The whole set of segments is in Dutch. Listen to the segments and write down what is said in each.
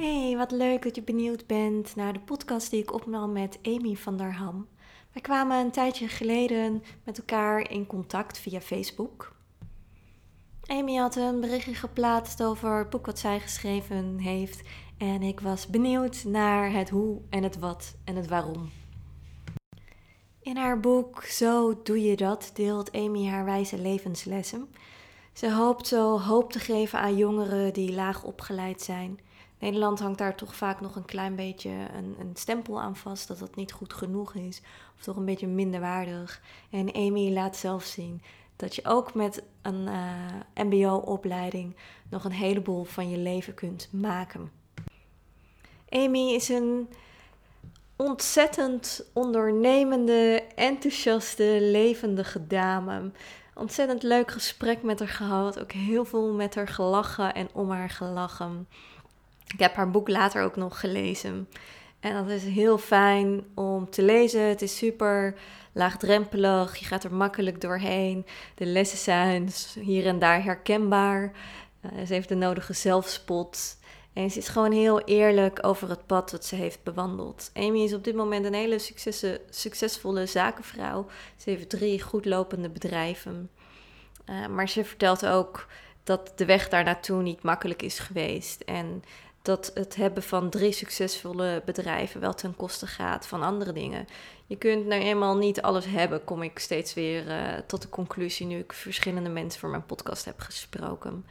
Hey, wat leuk dat je benieuwd bent naar de podcast die ik opnam met Amy van der Ham. Wij kwamen een tijdje geleden met elkaar in contact via Facebook. Amy had een berichtje geplaatst over het boek wat zij geschreven heeft en ik was benieuwd naar het hoe en het wat en het waarom. In haar boek Zo doe je dat deelt Amy haar wijze levenslessen. Ze hoopt zo hoop te geven aan jongeren die laag opgeleid zijn. Nederland hangt daar toch vaak nog een klein beetje een, een, stempel aan vast dat dat niet goed genoeg is of toch een beetje minder waardig. En Amy laat zelf zien dat je ook met een uh, MBO-opleiding nog een heleboel van je leven kunt maken. Amy is een ontzettend ondernemende, enthousiaste, levendige dame. Ontzettend leuk gesprek met haar gehad. Ook heel veel met haar gelachen en om haar gelachen. Ik heb haar boek later ook nog gelezen. En dat is heel fijn om te lezen. Het is super laagdrempelig. Je gaat er makkelijk doorheen. De lessen zijn hier en daar herkenbaar. Uh, ze heeft de nodige zelfspot. En ze is gewoon heel eerlijk over het pad dat ze heeft bewandeld. Amy is op dit moment een hele succesvolle zakenvrouw. Ze heeft drie goedlopende bedrijven. Uh, maar ze vertelt ook dat de weg daar naartoe niet makkelijk is geweest. En dat het hebben van drie succesvolle bedrijven wel ten koste gaat van andere dingen. Je kunt nou eenmaal niet alles hebben, kom ik steeds weer uh, tot de conclusie nu ik verschillende mensen voor mijn podcast heb gesproken.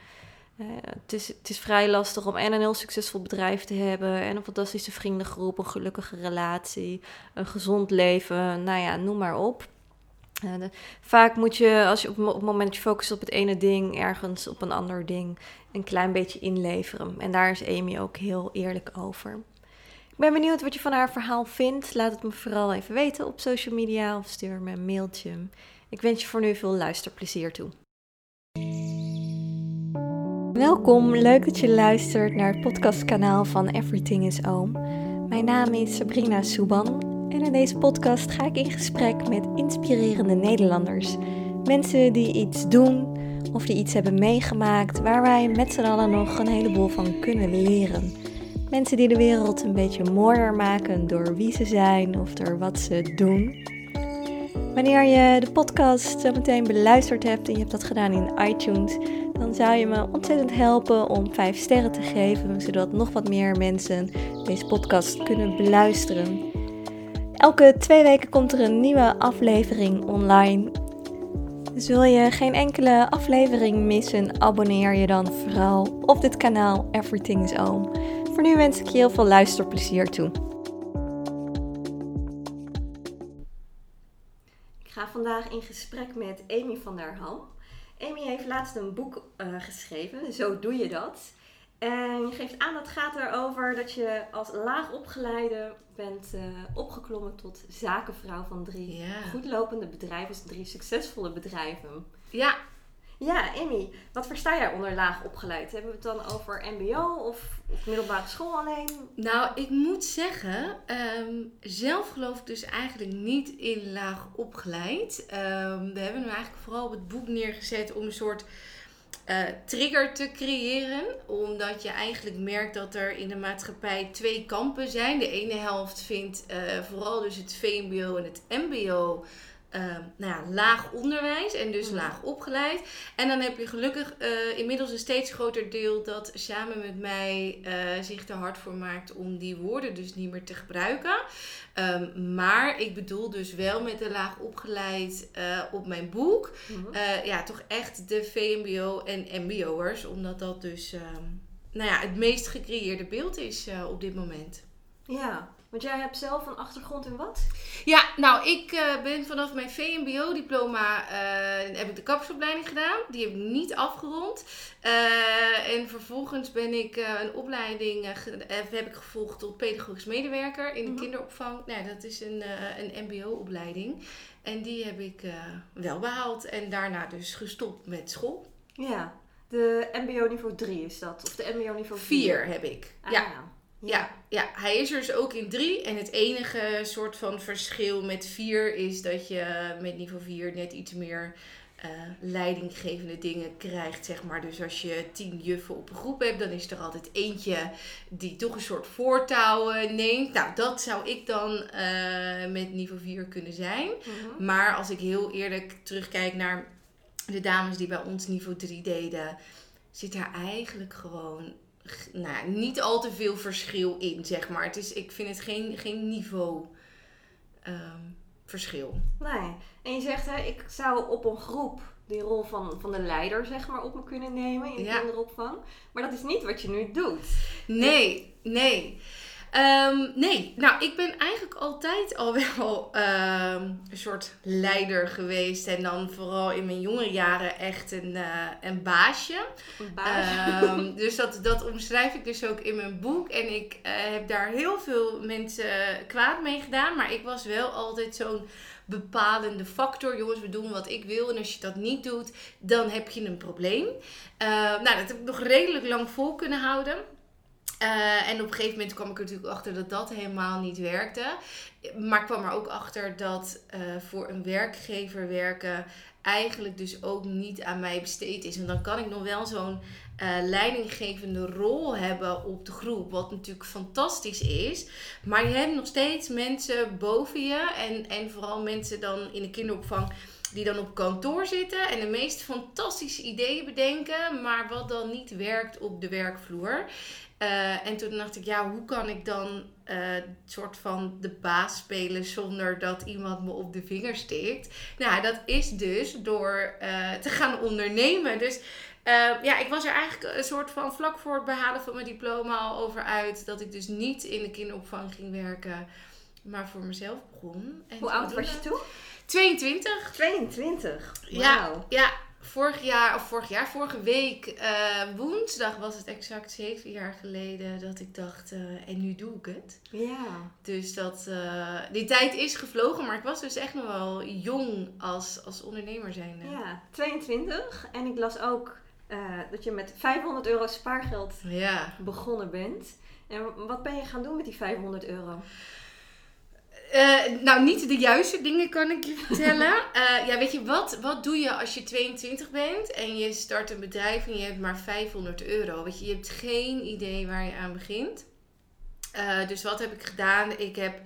Uh, het, is, het is vrij lastig om en een heel succesvol bedrijf te hebben, en een fantastische vriendengroep, een gelukkige relatie, een gezond leven, nou ja, noem maar op. De, vaak moet je, als je op, op het moment je focust op het ene ding, ergens op een ander ding, een klein beetje inleveren. En daar is Amy ook heel eerlijk over. Ik ben benieuwd wat je van haar verhaal vindt. Laat het me vooral even weten op social media of stuur me een mailtje. Ik wens je voor nu veel luisterplezier toe. Welkom, leuk dat je luistert naar het podcastkanaal van Everything is Oom. Mijn naam is Sabrina Souban en in deze podcast ga ik in gesprek met inspirerende Nederlanders. Mensen die iets doen of die iets hebben meegemaakt waar wij met z'n allen nog een heleboel van kunnen leren. Mensen die de wereld een beetje mooier maken door wie ze zijn of door wat ze doen. Wanneer je de podcast zo meteen beluisterd hebt en je hebt dat gedaan in iTunes, dan zou je me ontzettend helpen om 5 sterren te geven, zodat nog wat meer mensen deze podcast kunnen beluisteren. Elke twee weken komt er een nieuwe aflevering online dus wil je geen enkele aflevering missen, abonneer je dan vooral op dit kanaal Everything is Oom. Voor nu wens ik je heel veel luisterplezier toe. Ik ga vandaag in gesprek met Amy van der Ham. Amy heeft laatst een boek uh, geschreven, Zo doe je dat. En je geeft aan dat het gaat erover dat je als laag opgeleide bent uh, opgeklommen tot zakenvrouw van drie ja. goedlopende bedrijven, dus drie succesvolle bedrijven. Ja. Ja, Amy, wat versta jij onder laag opgeleid? Hebben we het dan over MBO of, of middelbare school alleen? Nou, ik moet zeggen, um, zelf geloof ik dus eigenlijk niet in laag opgeleid. Um, we hebben nu eigenlijk vooral op het boek neergezet om een soort uh, trigger te creëren. Omdat je eigenlijk merkt dat er in de maatschappij twee kampen zijn. De ene helft vindt uh, vooral dus het VMBO en het MBO uh, nou ja, laag onderwijs en dus laag opgeleid. En dan heb je gelukkig uh, inmiddels een steeds groter deel dat samen met mij uh, zich er hard voor maakt om die woorden dus niet meer te gebruiken. Um, maar ik bedoel dus wel met de laag opgeleid op mijn boek. Mm ja, toch echt de VMBO en MBO'ers. Omdat dat dus um, nou ja, het meest gecreëerde beeld is op dit moment. Ja, want jij hebt zelf een achtergrond in wat? Ja, nou, ik uh, ben vanaf mijn VMBO-diploma uh, heb ik de kapsopleiding gedaan. Die heb ik niet afgerond. Uh, en vervolgens ben ik een opleiding heb ik gevolgd tot pedagogisch medewerker in de mm kinderopvang. Nou, dat is een, een MBO-opleiding. En die heb ik wel behaald. En daarna dus gestopt met school. Ja, de MBO niveau 3 is dat? Of de MBO niveau 4 heb ik. Ah, ja. Ja, ja, hij is er dus ook in drie. En het enige soort van verschil met vier is dat je met niveau 4 net iets meer eh, leidinggevende dingen krijgt, zeg maar. Dus als je tien juffen op een groep hebt, dan is er altijd eentje die toch een soort voortouw eh, neemt. Nou, dat zou ik dan eh, met niveau 4 kunnen zijn. Mhm. Maar als ik heel eerlijk terugkijk naar de dames die bij ons niveau 3 deden, zit daar eigenlijk gewoon nou, niet al te veel verschil in, zeg maar. Het is, ik vind het geen, geen niveau ehm, verschil. Nee. En je zegt, hè, ik zou op een groep die rol van, van de leider, zeg maar, op me kunnen nemen in de Ja. kinderopvang. Maar dat is niet wat je nu doet. Nee, nee. Ehm, nee, nou, ik ben eigenlijk altijd al wel ehm, een soort leider geweest. En dan vooral in mijn jonge jaren echt een, eh, een baasje. Een baas. Ehm, dus dat, dat omschrijf ik dus ook in mijn boek. En ik eh, heb daar heel veel mensen kwaad mee gedaan. Maar ik was wel altijd zo'n bepalende factor. Jongens, we doen wat ik wil. En als je dat niet doet, dan heb je een probleem. Nou, dat heb ik nog redelijk lang vol kunnen houden. Eh, en op een gegeven moment kwam ik er natuurlijk achter dat dat helemaal niet werkte. Maar ik kwam er ook achter dat eh, voor een werkgever werken eigenlijk dus ook niet aan mij besteed is. En dan kan ik nog wel zo'n eh, leidinggevende rol hebben op de groep. Wat natuurlijk fantastisch is. Maar je hebt nog steeds mensen boven je. En, en vooral mensen dan in de kinderopvang die dan op kantoor zitten en de meest fantastische ideeën bedenken, maar wat dan niet werkt op de werkvloer. Eh, en toen dacht ik, ja, hoe kan ik dan eh soort van de baas spelen zonder dat iemand me op de vinger stikt? Nou, dat is dus door eh, te gaan ondernemen. Dus ja, ik was er eigenlijk een soort van vlak voor het behalen van mijn diploma al over uit dat ik dus niet in de kinderopvang ging werken, maar voor mezelf begon. En Hoe oud was je toen? 22. 22. Ja, ja, vorig jaar, of vorig jaar, vorige week, eh, woensdag was het exact zeven jaar geleden dat ik dacht, eh, en nu doe ik het. Ja. Dus dat, eh, die tijd is gevlogen, maar ik was dus echt nog wel jong als, als ondernemer zijnde. Ja, 22. En ik las ook dat je met 500 euro spaargeld Ja. begonnen bent. En wat ben je gaan doen met die 500 euro? Eh, nou, niet de juiste dingen kan ik je vertellen. Eh, ja, weet je, wat, wat doe je als je 22 bent en je start een bedrijf en je hebt maar 500 euro? Weet je, je hebt geen idee waar je aan begint. Eh, dus wat heb ik gedaan? Ik heb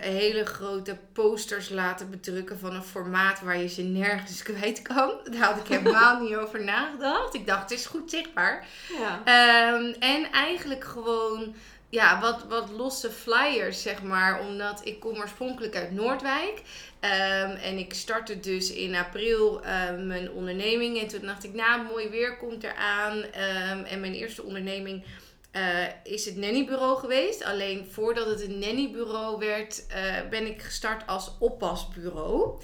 hele grote posters laten bedrukken van een formaat waar je ze nergens kwijt kan. Daar had ik helemaal niet over nagedacht. Ik dacht, het is goed zichtbaar. Ja. Ehm, en eigenlijk gewoon ja, wat, wat losse flyers, zeg maar. Omdat ik kom oorspronkelijk uit Noordwijk. Ehm, en ik startte dus in april ehm, mijn onderneming. En toen dacht ik, nou, mooi weer komt eraan. Ehm en mijn eerste onderneming eh, is het nannybureau geweest. Alleen voordat het een nannybureau werd, eh, ben ik gestart als oppasbureau.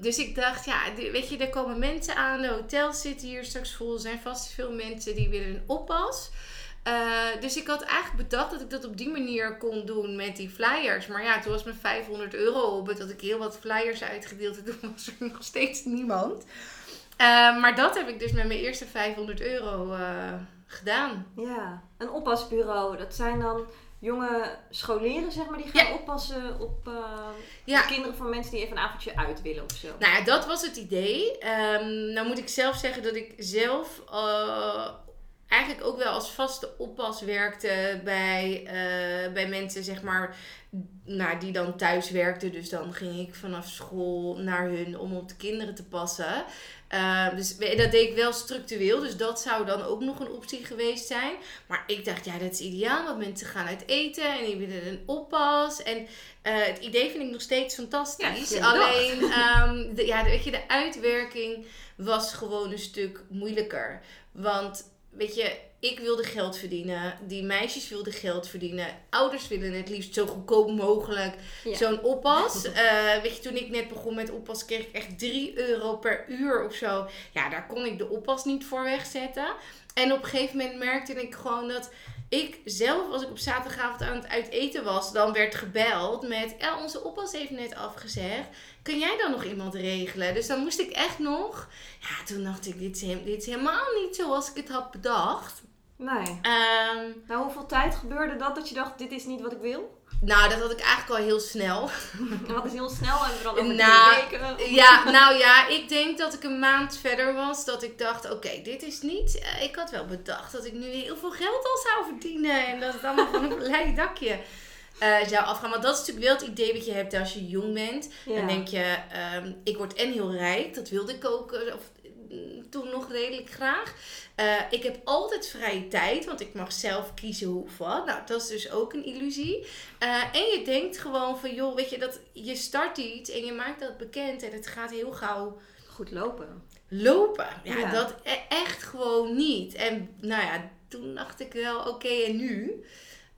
Dus ik dacht, ja, weet je, er komen mensen aan. De hotels zitten hier straks vol. Er zijn vast veel mensen die willen een oppas. Eh, dus ik had eigenlijk bedacht dat ik dat op die manier kon doen met die flyers. Maar ja, toen was mijn 500 euro op. Het had ik heel wat flyers uitgedeeld. En toen was er nog steeds niemand. Eh, maar dat heb ik dus met mijn eerste 500 euro eh, gedaan. ja. Een oppasbureau, dat zijn dan jonge scholieren, zeg maar, die gaan Ja. oppassen op Ja. de kinderen van mensen die even een avondje uit willen of zo. Nou ja, dat was het idee. Ehm, nou moet ik zelf zeggen dat ik zelf eigenlijk ook wel als vaste oppas werkte bij, eh, bij mensen, zeg maar, nou, die dan thuis werkten. Dus dan ging ik vanaf school naar hun om op de kinderen te passen. Ehm, dus dat deed ik wel structureel, dus dat zou dan ook nog een optie geweest zijn. Maar ik dacht, ja, dat is ideaal, want mensen gaan uit eten en die willen een oppas. En eh, het idee vind ik nog steeds fantastisch. Ja, Alleen, ehm, de, ja, weet je, de uitwerking was gewoon een stuk moeilijker. Want, weet je, ik wilde geld verdienen. Die meisjes wilden geld verdienen. Ouders willen het liefst zo goedkoop mogelijk Ja. zo'n oppas. Eh, weet je, toen ik net begon met oppas, kreeg ik echt 3 euro per uur of zo. Ja, daar kon ik de oppas niet voor wegzetten. En op een gegeven moment merkte ik gewoon dat ik zelf, als ik op zaterdagavond aan het uit eten was, dan werd gebeld met: onze oppas heeft net afgezegd. Kun jij dan nog iemand regelen? Dus dan moest ik echt nog. Ja, toen dacht ik: Dit is, he- dit is helemaal niet zoals ik het had bedacht. Nee. Ehm, Nou, hoeveel tijd gebeurde dat dat je dacht, dit is niet wat ik wil? Nou, dat had ik eigenlijk al heel snel. Dat is heel snel en dan over Nou, weken. Ja, nou ja, ik denk dat ik een maand verder was. Dat ik dacht, oké, dit is niet... eh, ik had wel bedacht dat ik nu heel veel geld al zou verdienen. En dat het allemaal van een leien dakje eh, zou afgaan. Maar dat is natuurlijk wel het idee wat je hebt als je jong bent. Ja. Dan denk je, ehm, ik word en heel rijk. Dat wilde ik ook eh, of, toen nog redelijk graag. Eh, ik heb altijd vrije tijd, want ik mag zelf kiezen hoe of wat. Nou, dat is dus ook een illusie. Eh, en je denkt gewoon van, joh, weet je, dat je start iets en je maakt dat bekend en het gaat heel gauw Goed lopen. lopen. Ja, Ja. dat e- echt gewoon niet. En nou ja, toen dacht ik wel, oké, en nu?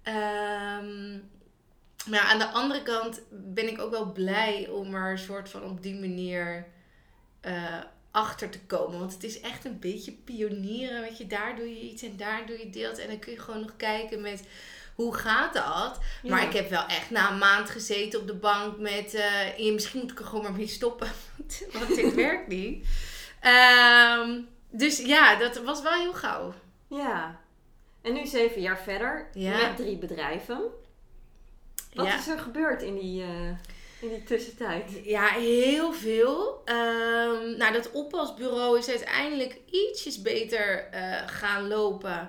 Ehm, maar aan de andere kant ben ik ook wel blij om er een soort van op die manier eh, achter te komen. Want het is echt een beetje pionieren. Weet je, daar doe je iets en daar doe je dit. En dan kun je gewoon nog kijken met hoe gaat dat? Maar ik heb wel echt na een maand gezeten op de bank met... ja, misschien moet ik er gewoon maar mee stoppen. want- dit werkt niet. Ehm, dus ja, dat was wel heel gauw. Ja. En nu zeven jaar verder Ja. met drie bedrijven. Wat is er gebeurd in die, eh, in die tussentijd? Ja, heel veel. Ehm, nou, dat oppasbureau is uiteindelijk ietsjes beter eh, gaan lopen.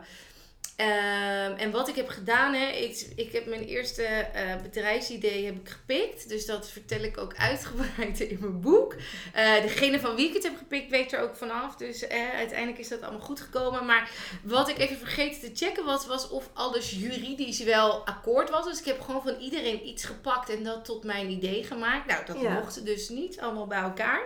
Ehm, en wat ik heb gedaan, hè, ik, ik heb mijn eerste eh, bedrijfsidee heb ik gepikt. Dus dat vertel ik ook uitgebreid in mijn boek. Eh, degene van wie ik het heb gepikt weet er ook vanaf. Dus eh, uiteindelijk is dat allemaal goed gekomen. Maar wat ik even vergeten te checken was, was of alles juridisch wel akkoord was. Dus ik heb gewoon van iedereen iets gepakt en dat tot mijn idee gemaakt. Nou, dat Ja. mocht dus niet allemaal bij elkaar.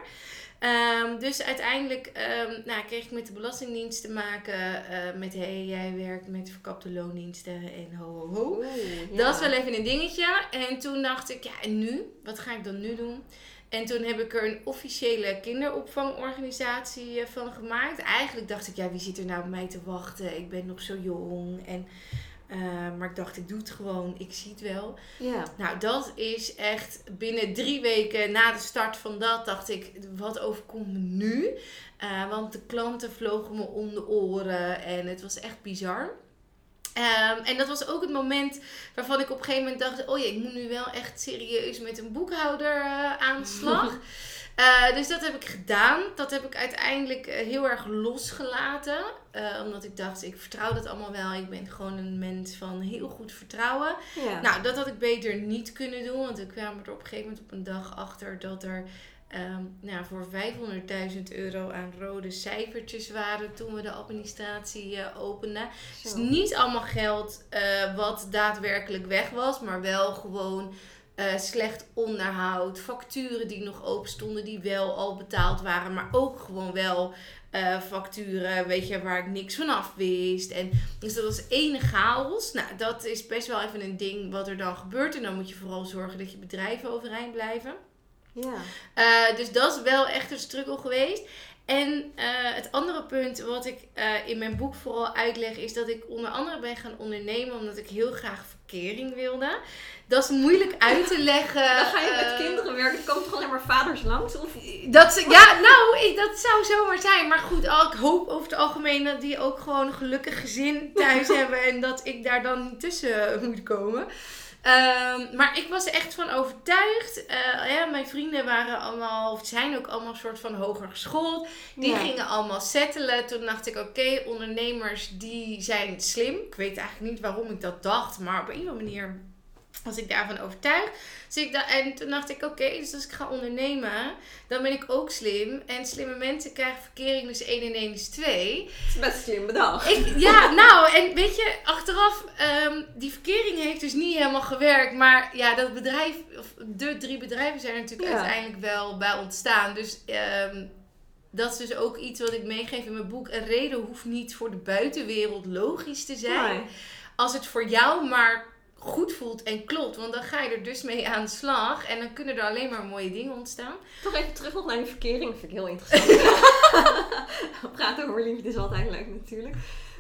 Ehm, dus uiteindelijk ehm, nou, kreeg ik met de Belastingdienst te maken eh, met hey, jij werkt met verkapte loondiensten en ho ho ho. Oeh, ja. Dat is wel even een dingetje. En toen dacht ik, ja, en nu? Wat ga ik dan nu doen? En toen heb ik er een officiële kinderopvangorganisatie eh, van gemaakt. Eigenlijk dacht ik, ja, wie zit er nou op mij te wachten? Ik ben nog zo jong. En, eh, maar ik dacht, ik doe het gewoon. Ik zie het wel. Ja. Nou, dat is echt binnen drie weken na de start van dat dacht ik, wat overkomt me nu? Eh, want de klanten vlogen me om de oren en het was echt bizar. Ehm, en dat was ook het moment waarvan ik op een gegeven moment dacht, oh ja, ik moet nu wel echt serieus met een boekhouder eh, aan de slag. Eh, dus dat heb ik gedaan. Dat heb ik uiteindelijk eh, heel erg losgelaten. Eh, omdat ik dacht, ik vertrouw dat allemaal wel. Ik ben gewoon een mens van heel goed vertrouwen. ja. Nou, dat had ik beter niet kunnen doen. Want ik kwam er op een gegeven moment op een dag achter dat er ehm, nou, voor 500.000 euro aan rode cijfertjes waren toen we de administratie openden. Dus Zo. niet allemaal geld wat daadwerkelijk weg was, maar wel gewoon eh, slecht onderhoud, facturen die nog open stonden, die wel al betaald waren, maar ook gewoon wel eh, facturen, weet je, waar ik niks van af wist. En dus dat was ene chaos. Nou, dat is best wel even een ding wat er dan gebeurt. En dan moet je vooral zorgen dat je bedrijven overeind blijven. Ja. Eh, dus dat is wel echt een struggle geweest. En eh, het andere punt wat ik eh, in mijn boek vooral uitleg, is dat ik onder andere ben gaan ondernemen omdat ik heel graag verkering wilde. Dat is moeilijk uit te leggen. Dan ga je met eh, kinderen werken. Er komen toch alleen maar vaders langs? Of... dat, ze- ja, nou, ik- dat zou zomaar zijn. Maar goed, al- ik hoop over het algemeen dat die ook gewoon een gelukkig gezin thuis hebben. En dat ik daar dan niet tussen moet komen. Ehm, maar ik was er echt van overtuigd. Eh, ja, mijn vrienden waren allemaal, of zijn ook allemaal een soort van hoger geschoold. Die Ja. gingen allemaal settelen. Toen dacht ik, oké, ondernemers die zijn slim. Ik weet eigenlijk niet waarom ik dat dacht. Maar op een of andere manier was ik daarvan overtuigd. Dus ik en toen dacht ik, oké, dus als ik ga ondernemen, dan ben ik ook slim. En slimme mensen krijgen verkering, dus 1 en 1 is 2. Het is best slim bedacht. Ik, ja, nou, en weet je, achteraf, ehm, die verkering heeft dus niet helemaal gewerkt. Maar ja, dat bedrijf, of de drie bedrijven zijn er natuurlijk Ja. uiteindelijk wel bij ontstaan. Dus ehm, dat is dus ook iets wat ik meegeef in mijn boek. Een reden hoeft niet voor de buitenwereld logisch te zijn. Nee. Als het voor jou maar goed voelt en klopt. Want dan ga je er dus mee aan de slag. En dan kunnen er alleen maar mooie dingen ontstaan. Toch even terug nog naar die verkering. Dat vind ik heel interessant. Praten over liefde is altijd leuk natuurlijk.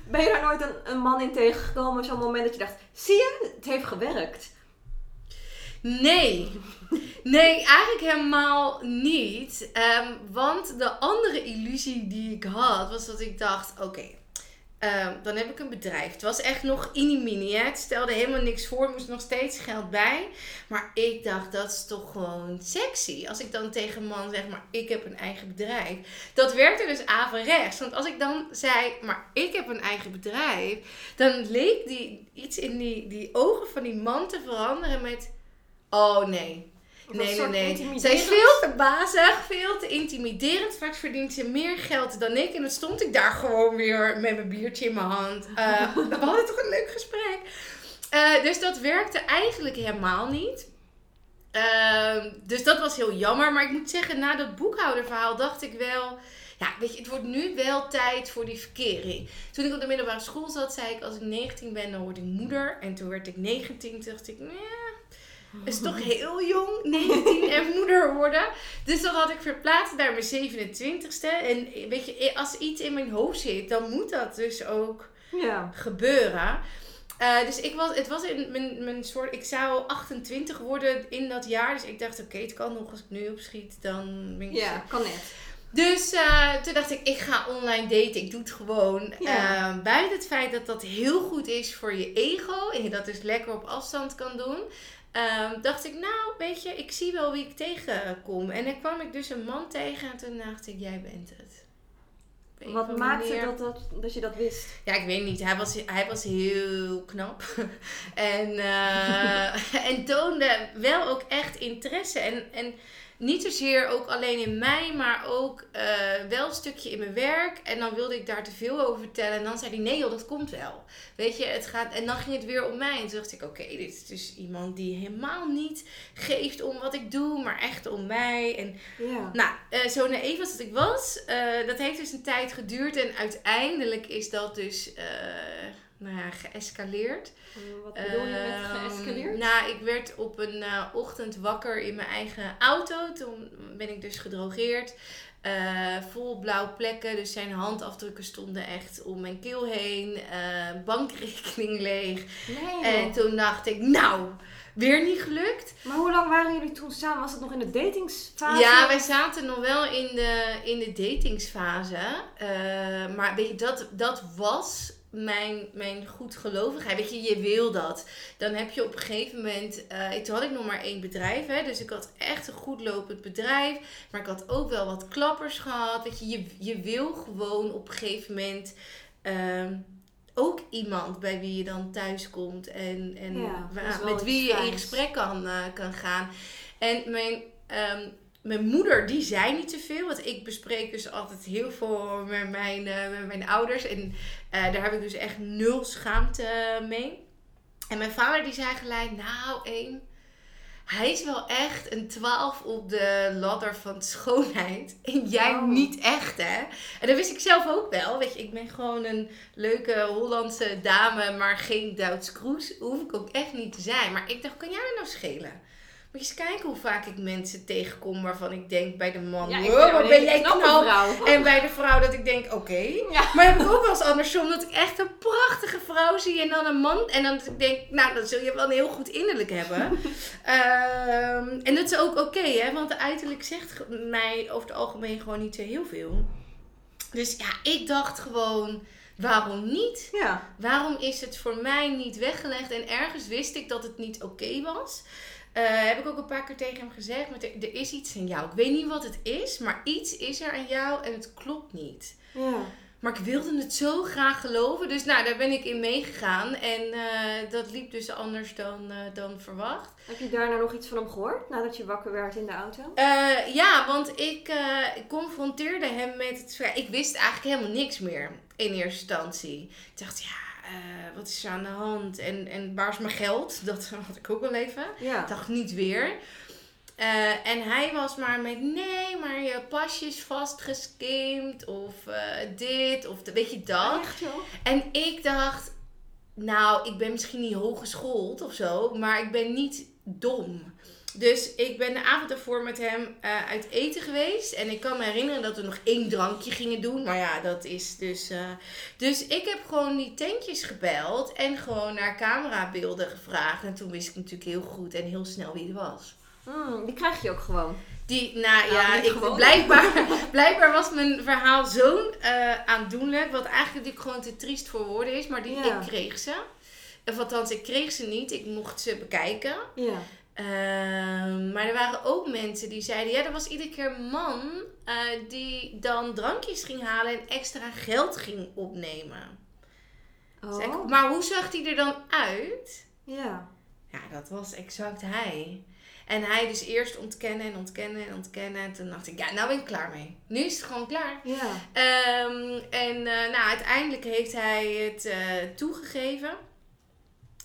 Ben je daar nooit een, een man in tegengekomen? Zo'n moment dat je dacht, zie je, het heeft gewerkt. Nee. Nee, eigenlijk helemaal niet. Ehm, want de andere illusie die ik had, was dat ik dacht, oké, Ehm, dan heb ik een bedrijf. Het was echt nog inimini. Het stelde helemaal niks voor. Moest nog steeds geld bij. Maar ik dacht, dat is toch gewoon sexy. Als ik dan tegen een man zeg, maar ik heb een eigen bedrijf. Dat werkte dus averechts. Want als ik dan zei, maar ik heb een eigen bedrijf. Dan leek die, iets in die, die ogen van die man te veranderen met... Oh nee, Nee, nee, nee. Zij is veel te bazig, veel te intimiderend. Vaak verdient ze meer geld dan ik. En dan stond ik daar gewoon weer met mijn biertje in mijn hand. Uh, we hadden toch een leuk gesprek. Uh, dus dat werkte eigenlijk helemaal niet. Uh, dus dat was heel jammer. Maar ik moet zeggen, na dat boekhouderverhaal dacht ik wel... Ja, weet je, het wordt nu wel tijd voor die verkering. Toen ik op de middelbare school zat, zei ik... Als ik 19 ben, dan word ik moeder. En toen werd ik 19. Toen dacht ik... Nee, is toch heel jong, 19 en moeder worden. Dus dat had ik verplaatst naar mijn 27ste. En weet je, als iets in mijn hoofd zit, dan moet dat dus ook ja. gebeuren. Uh, dus ik was, het was in mijn, mijn soort, ik zou 28 worden in dat jaar. Dus ik dacht, oké, het kan nog als ik nu opschiet, dan ben ik... Ja, kan net. Dus uh, toen dacht ik, ik ga online daten. Ik doe het gewoon. Ja. Uh, buiten het feit dat dat heel goed is voor je ego. En je dat dus lekker op afstand kan doen. Um, dacht ik, nou, weet je, ik zie wel wie ik tegenkom. En dan kwam ik dus een man tegen en toen dacht ik, jij bent het. Wat maakte dat, dat, dat je dat wist? Ja, ik weet niet. Hij was, hij was heel knap. en, uh, en toonde wel ook echt interesse. En, en niet zozeer ook alleen in mij, maar ook uh, wel een stukje in mijn werk. En dan wilde ik daar te veel over vertellen. En dan zei hij, nee joh, dat komt wel. Weet je, het gaat... En dan ging het weer om mij. En toen dacht ik, oké, dit is dus iemand die helemaal niet geeft om wat ik doe, maar echt om mij. En ja. nou, uh, zo naïef als dat ik was, uh, dat heeft dus een tijd geduurd. En uiteindelijk is dat dus nou ja, geëscaleerd. Wat bedoel je met ehm, geëscaleerd? nou, ik werd op een uh, ochtend wakker in mijn eigen auto. Toen ben ik dus gedrogeerd. Uh, vol blauwe plekken, dus zijn handafdrukken stonden echt om mijn keel heen. Bankrekening leeg. Nee, en toen dacht ik, nou, weer niet gelukt. Maar hoe lang waren jullie toen samen? Was het nog in de datingsfase? Ja, wij zaten nog wel in de, in de datingsfase. Maar weet je, dat, dat was mijn, mijn goedgelovigheid. Weet je, je wil dat. Dan heb je op een gegeven moment. Uh, toen had ik nog maar één bedrijf. Hè, dus ik had echt een goed lopend bedrijf. Maar ik had ook wel wat klappers gehad. Weet je, je, je wil gewoon op een gegeven moment. Uh, ook iemand bij wie je dan thuis komt. En, en ja, met wie je in gesprek kan, uh, kan gaan. En mijn. Um, mijn moeder, die zei niet te veel. Want ik bespreek dus altijd heel veel met mijn, uh, met mijn ouders. En uh, daar heb ik dus echt nul schaamte mee. En mijn vader die zei gelijk, nou één, hij is wel echt een 12 op de ladder van schoonheid. En jij niet echt, hè? En dat wist ik zelf ook wel. Weet je, ik ben gewoon een leuke Hollandse dame, maar geen Duits kroes. Hoef ik ook echt niet te zijn. Maar ik dacht, kan jij me nou schelen? Moet je eens kijken hoe vaak ik mensen tegenkom waarvan ik denk bij de man, ja, wat ben jij knap. En bij de vrouw dat ik denk, oké. Maar heb ik ook wel eens andersom dat ik echt een prachtige vrouw zie en dan een man. En dan ik denk, nou dan zul je wel een heel goed innerlijk hebben. um, en dat is ook oké, hè. Want de uiterlijk zegt mij over het algemeen gewoon niet zo heel veel. Dus ja, ik dacht gewoon... Waarom niet? Ja. Waarom is het voor mij niet weggelegd? En ergens wist ik dat het niet oké was. Uh, heb ik ook een paar keer tegen hem gezegd. Maar er, er, is iets in jou. Ik weet niet wat het is, maar iets is er aan jou en het klopt niet. Ja. Maar ik wilde het zo graag geloven. Dus nou, daar ben ik in meegegaan. En uh, dat liep dus anders dan, uh, dan verwacht. Heb je daarna nog iets van hem gehoord? Nadat je wakker werd in de auto? ja, want ik confronteerde hem met het... Ik wist eigenlijk helemaal niks meer in eerste instantie. Ik dacht, ja uh, wat is er aan de hand? En, en waar is mijn geld? Dat had ik ook wel even. Ja. Ik dacht niet weer. Uh, en hij was maar met nee, maar je pasje is vastgeskimd of uh, dit of de, weet je dat. Echt, joh? En ik dacht, nou, ik ben misschien niet hooggeschoold of zo, maar ik ben niet dom. Dus ik ben de avond ervoor met hem uh, uit eten geweest. En ik kan me herinneren dat we nog één drankje gingen doen. Maar ja, dat is dus. Uh... Dus ik heb gewoon die tentjes gebeld. En gewoon naar camerabeelden gevraagd. En toen wist ik natuurlijk heel goed en heel snel wie het was. Mm, die krijg je ook gewoon. Die, nou Nou, ja, ik, gewoon. blijkbaar, blijkbaar was mijn verhaal zo eh, aandoenlijk. Wat eigenlijk natuurlijk gewoon te triest voor woorden is. Maar die, Ja. ik kreeg ze. Of althans, ik kreeg ze niet. Ik mocht ze bekijken. Ja. Ehm, maar er waren ook mensen die zeiden... Ja, er was iedere keer een man eh, die dan drankjes ging halen en extra geld ging opnemen. Oh. maar hoe zag die er dan uit? Ja. Ja, dat was exact hij. En hij dus eerst ontkennen en ontkennen en ontkennen. En toen dacht ik, ja, nou ben ik klaar mee. Nu is het gewoon klaar. Ja. Ehm, en eh, nou, uiteindelijk heeft hij het eh, toegegeven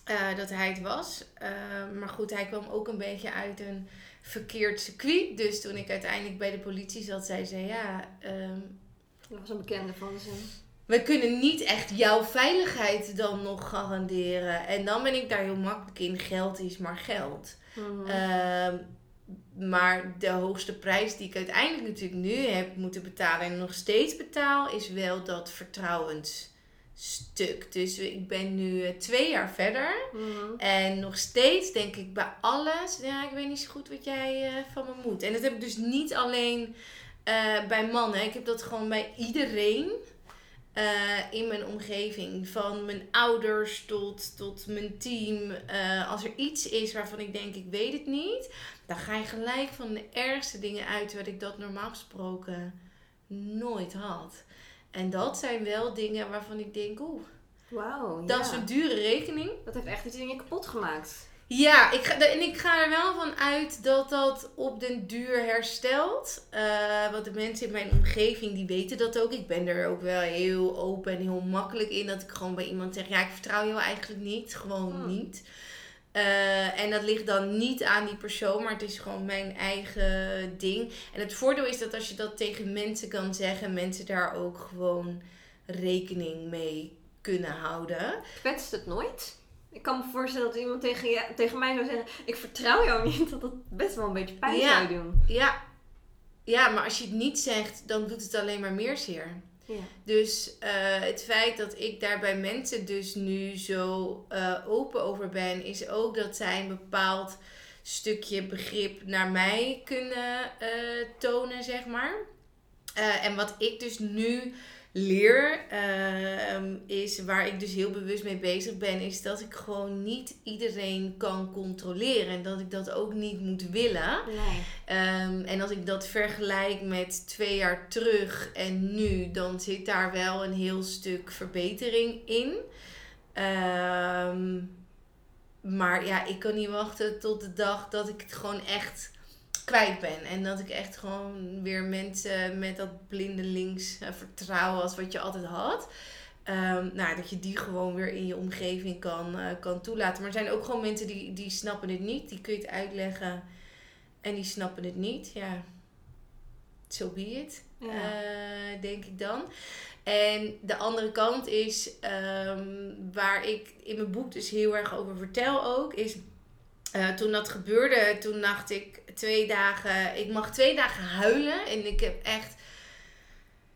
eh, dat hij het was. Ehm, maar goed, hij kwam ook een beetje uit een verkeerd circuit. Dus toen ik uiteindelijk bij de politie zat, zei ze, ja, ehm, Dat was een bekende van ze. we kunnen niet echt jouw veiligheid dan nog garanderen. En dan ben ik daar heel makkelijk in. Geld is maar geld. Mhm. Ehm, maar de hoogste prijs die ik uiteindelijk natuurlijk nu heb moeten betalen en nog steeds betaal, is wel dat vertrouwensstuk. Dus ik ben nu eh, twee jaar verder. Mhm. En nog steeds denk ik bij alles, ja, ik weet niet zo goed wat jij eh, van me moet. En dat heb ik dus niet alleen eh, bij mannen. Ik heb dat gewoon bij iedereen in mijn omgeving. Van mijn ouders tot, tot mijn team. Als er iets is waarvan ik denk, ik weet het niet. Dan ga je gelijk van de ergste dingen uit. Terwijl ik dat normaal gesproken nooit had. En dat zijn wel dingen waarvan ik denk, oeh, dat ja. is een dure rekening. Dat heeft echt iets in je kapot gemaakt. Ja, ik ga, en ik ga er wel van uit dat dat op den duur herstelt. Eh, want de mensen in mijn omgeving, die weten dat ook. Ik ben er ook wel heel open en heel makkelijk in. Dat ik gewoon bij iemand zeg, ja, ik vertrouw jou eigenlijk niet. Gewoon Hmm. niet. Eh, en dat ligt dan niet aan die persoon, maar het is gewoon mijn eigen ding. En het voordeel is dat als je dat tegen mensen kan zeggen, mensen daar ook gewoon rekening mee kunnen houden. Kwetst het nooit? Ik kan me voorstellen dat iemand tegen, je, tegen mij zou zeggen: Ik vertrouw jou niet. Dat dat best wel een beetje pijn Ja. zou doen. Ja. ja, maar als je het niet zegt, dan doet het alleen maar meer zeer. Ja. Dus eh, het feit dat ik daar bij mensen dus nu zo eh, open over ben, is ook dat zij een bepaald stukje begrip naar mij kunnen eh, tonen, zeg maar. En wat ik dus nu leer, ehm, is waar ik dus heel bewust mee bezig ben, is dat ik gewoon niet iedereen kan controleren. En dat ik dat ook niet moet willen. Nee. Ehm, en als ik dat vergelijk met twee jaar terug en nu, dan zit daar wel een heel stuk verbetering in. Ehm, maar ja, ik kan niet wachten tot de dag dat ik het gewoon echt kwijt ben. En dat ik echt gewoon weer mensen met dat blinde links eh, vertrouwen als wat je altijd had. Ehm, nou, dat je die gewoon weer in je omgeving kan, eh, kan toelaten. Maar er zijn ook gewoon mensen die, die snappen het niet. Die kun je het uitleggen. En die snappen het niet. Ja, so be it. Ja. eh, denk ik dan. En de andere kant is, ehm, waar ik in mijn boek dus heel erg over vertel ook, is eh, toen dat gebeurde, toen dacht ik twee dagen, ik mag twee dagen huilen. En ik heb echt,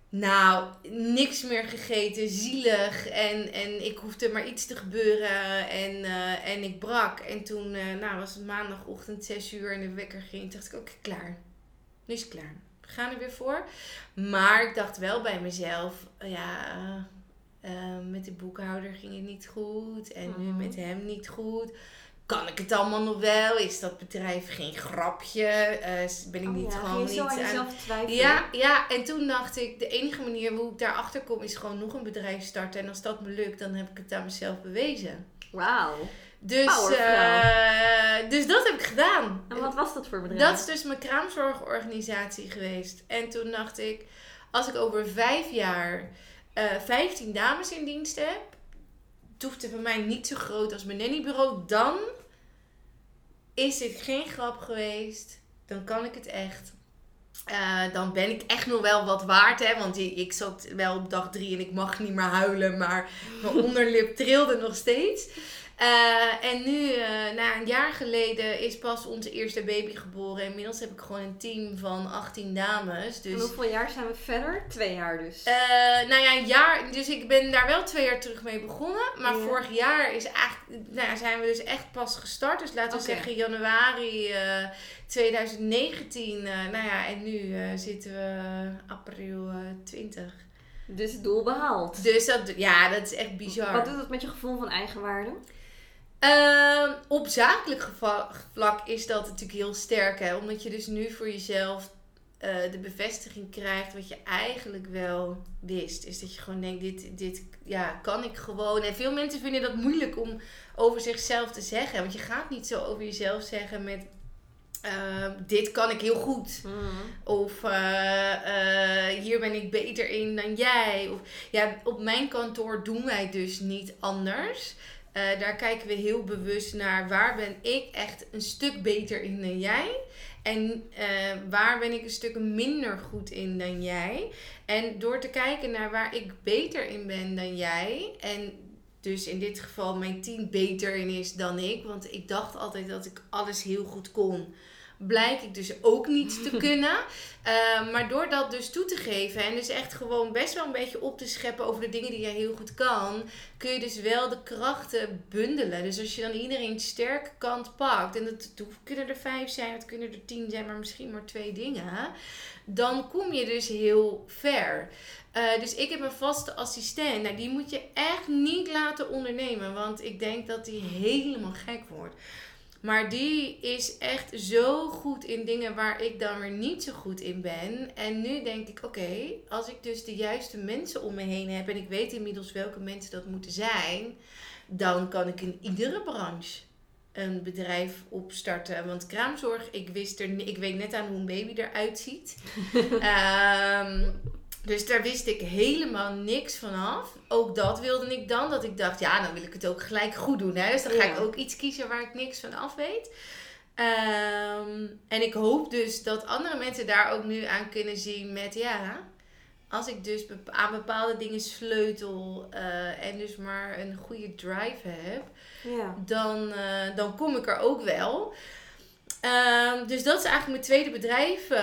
nou, niks meer gegeten, zielig. En, en ik hoefde maar iets te gebeuren en, eh, en ik brak. En toen eh, nou, was het maandagochtend 6 uur en de wekker ging. dacht ik, oké, klaar. Nu is het klaar. We gaan er weer voor. Maar ik dacht wel bij mezelf, ja, met de boekhouder ging het niet goed. En nu Mhm. met hem niet goed. Kan ik het allemaal nog wel? Is dat bedrijf geen grapje? Eh, ben ik Oh niet ja, gewoon niet aan jezelf twijfelen? Ja, ja, en toen dacht ik, de enige manier hoe ik daarachter kom is gewoon nog een bedrijf starten. En als dat me lukt, dan heb ik het aan mezelf bewezen. Wauw. Dus, eh, dus dat heb ik gedaan. En wat was dat voor bedrijf? Dat is dus mijn kraamzorgorganisatie geweest. En toen dacht ik, als ik over vijf jaar eh 15 dames in dienst heb, het hoeft het bij mij niet zo groot als mijn nannybureau, dan is dit geen grap geweest. Dan kan ik het echt. Eh, dan ben ik echt nog wel wat waard, hè. Want ik, ik zat wel op dag drie en ik mag niet meer huilen, maar mijn onderlip trilde nog steeds. Eh, en nu, uh, na een jaar geleden, is pas onze eerste baby geboren. Inmiddels heb ik gewoon een team van 18 dames. Dus... En hoeveel jaar zijn we verder? Twee jaar dus. Uh, nou ja, een jaar. Dus ik ben daar wel twee jaar terug mee begonnen. Maar ja. vorig jaar is eigenlijk, nou ja, zijn we dus echt pas gestart. Dus laten we okay. zeggen januari 2019. nou ja, en nu zitten we april 20. Dus het doel behaald. Dus dat, ja, dat is echt bizar. Wat doet dat met je gevoel van eigenwaarde? Uh, op zakelijk vlak is dat natuurlijk heel sterk. Hè? Omdat je dus nu voor jezelf uh, de bevestiging krijgt wat je eigenlijk wel wist. Is dat je gewoon denkt, dit, dit ja, kan ik gewoon. En veel mensen vinden dat moeilijk om over zichzelf te zeggen. Want je gaat niet zo over jezelf zeggen met... Uh, dit kan ik heel goed. Mm. Of uh, hier ben ik beter in dan jij. Of, ja, op mijn kantoor doen wij dus niet anders. Uh, daar kijken we heel bewust naar waar ben ik echt een stuk beter in dan jij. En uh, waar ben ik een stuk minder goed in dan jij. En door te kijken naar waar ik beter in ben dan jij. En dus in dit geval mijn team beter in is dan ik. Want ik dacht altijd dat ik alles heel goed kon blijk ik dus ook niet te kunnen. Uh, maar door dat dus toe te geven en dus echt gewoon best wel een beetje op te scheppen over de dingen die jij heel goed kan, kun je dus wel de krachten bundelen. Dus als je dan iedereen sterke kant pakt, en dat, dat kunnen er vijf zijn, het kunnen er tien zijn, maar misschien maar twee dingen, dan kom je dus heel ver. Uh, dus ik heb een vaste assistent. Nou, die moet je echt niet laten ondernemen. Want ik denk dat die helemaal gek wordt. Maar die is echt zo goed in dingen waar ik dan weer niet zo goed in ben. En nu denk ik, oké, als ik dus de juiste mensen om me heen heb en ik weet inmiddels welke mensen dat moeten zijn, dan kan ik in iedere branche een bedrijf opstarten. Want kraamzorg, ik wist er, ik weet net aan hoe een baby eruit ziet. um, Dus daar wist ik helemaal niks vanaf. Ook dat wilde ik dan. Dat ik dacht, ja, dan wil ik het ook gelijk goed doen. Hè? Dus dan ga ik ook iets kiezen waar ik niks van af weet. Um, en ik hoop dus dat andere mensen daar ook nu aan kunnen zien met, ja, als ik dus aan bepaalde dingen sleutel uh, en dus maar een goede drive heb, ja. dan, uh, dan kom ik er ook wel. Um, dus dat is eigenlijk mijn tweede bedrijf uh,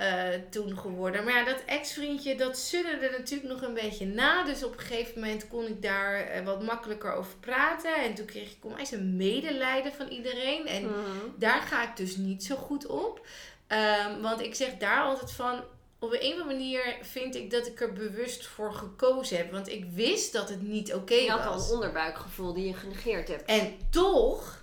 uh, toen geworden. Maar ja, dat ex-vriendje, dat sudderde natuurlijk nog een beetje na. Dus op een gegeven moment kon ik daar uh, wat makkelijker over praten. En toen kreeg ik eens een medelijden van iedereen. En mm. daar ga ik dus niet zo goed op. Um, want ik zeg daar altijd van... Op een of andere manier vind ik dat ik er bewust voor gekozen heb. Want ik wist dat het niet oké okay was. Je had al een onderbuikgevoel die je genegeerd hebt. En toch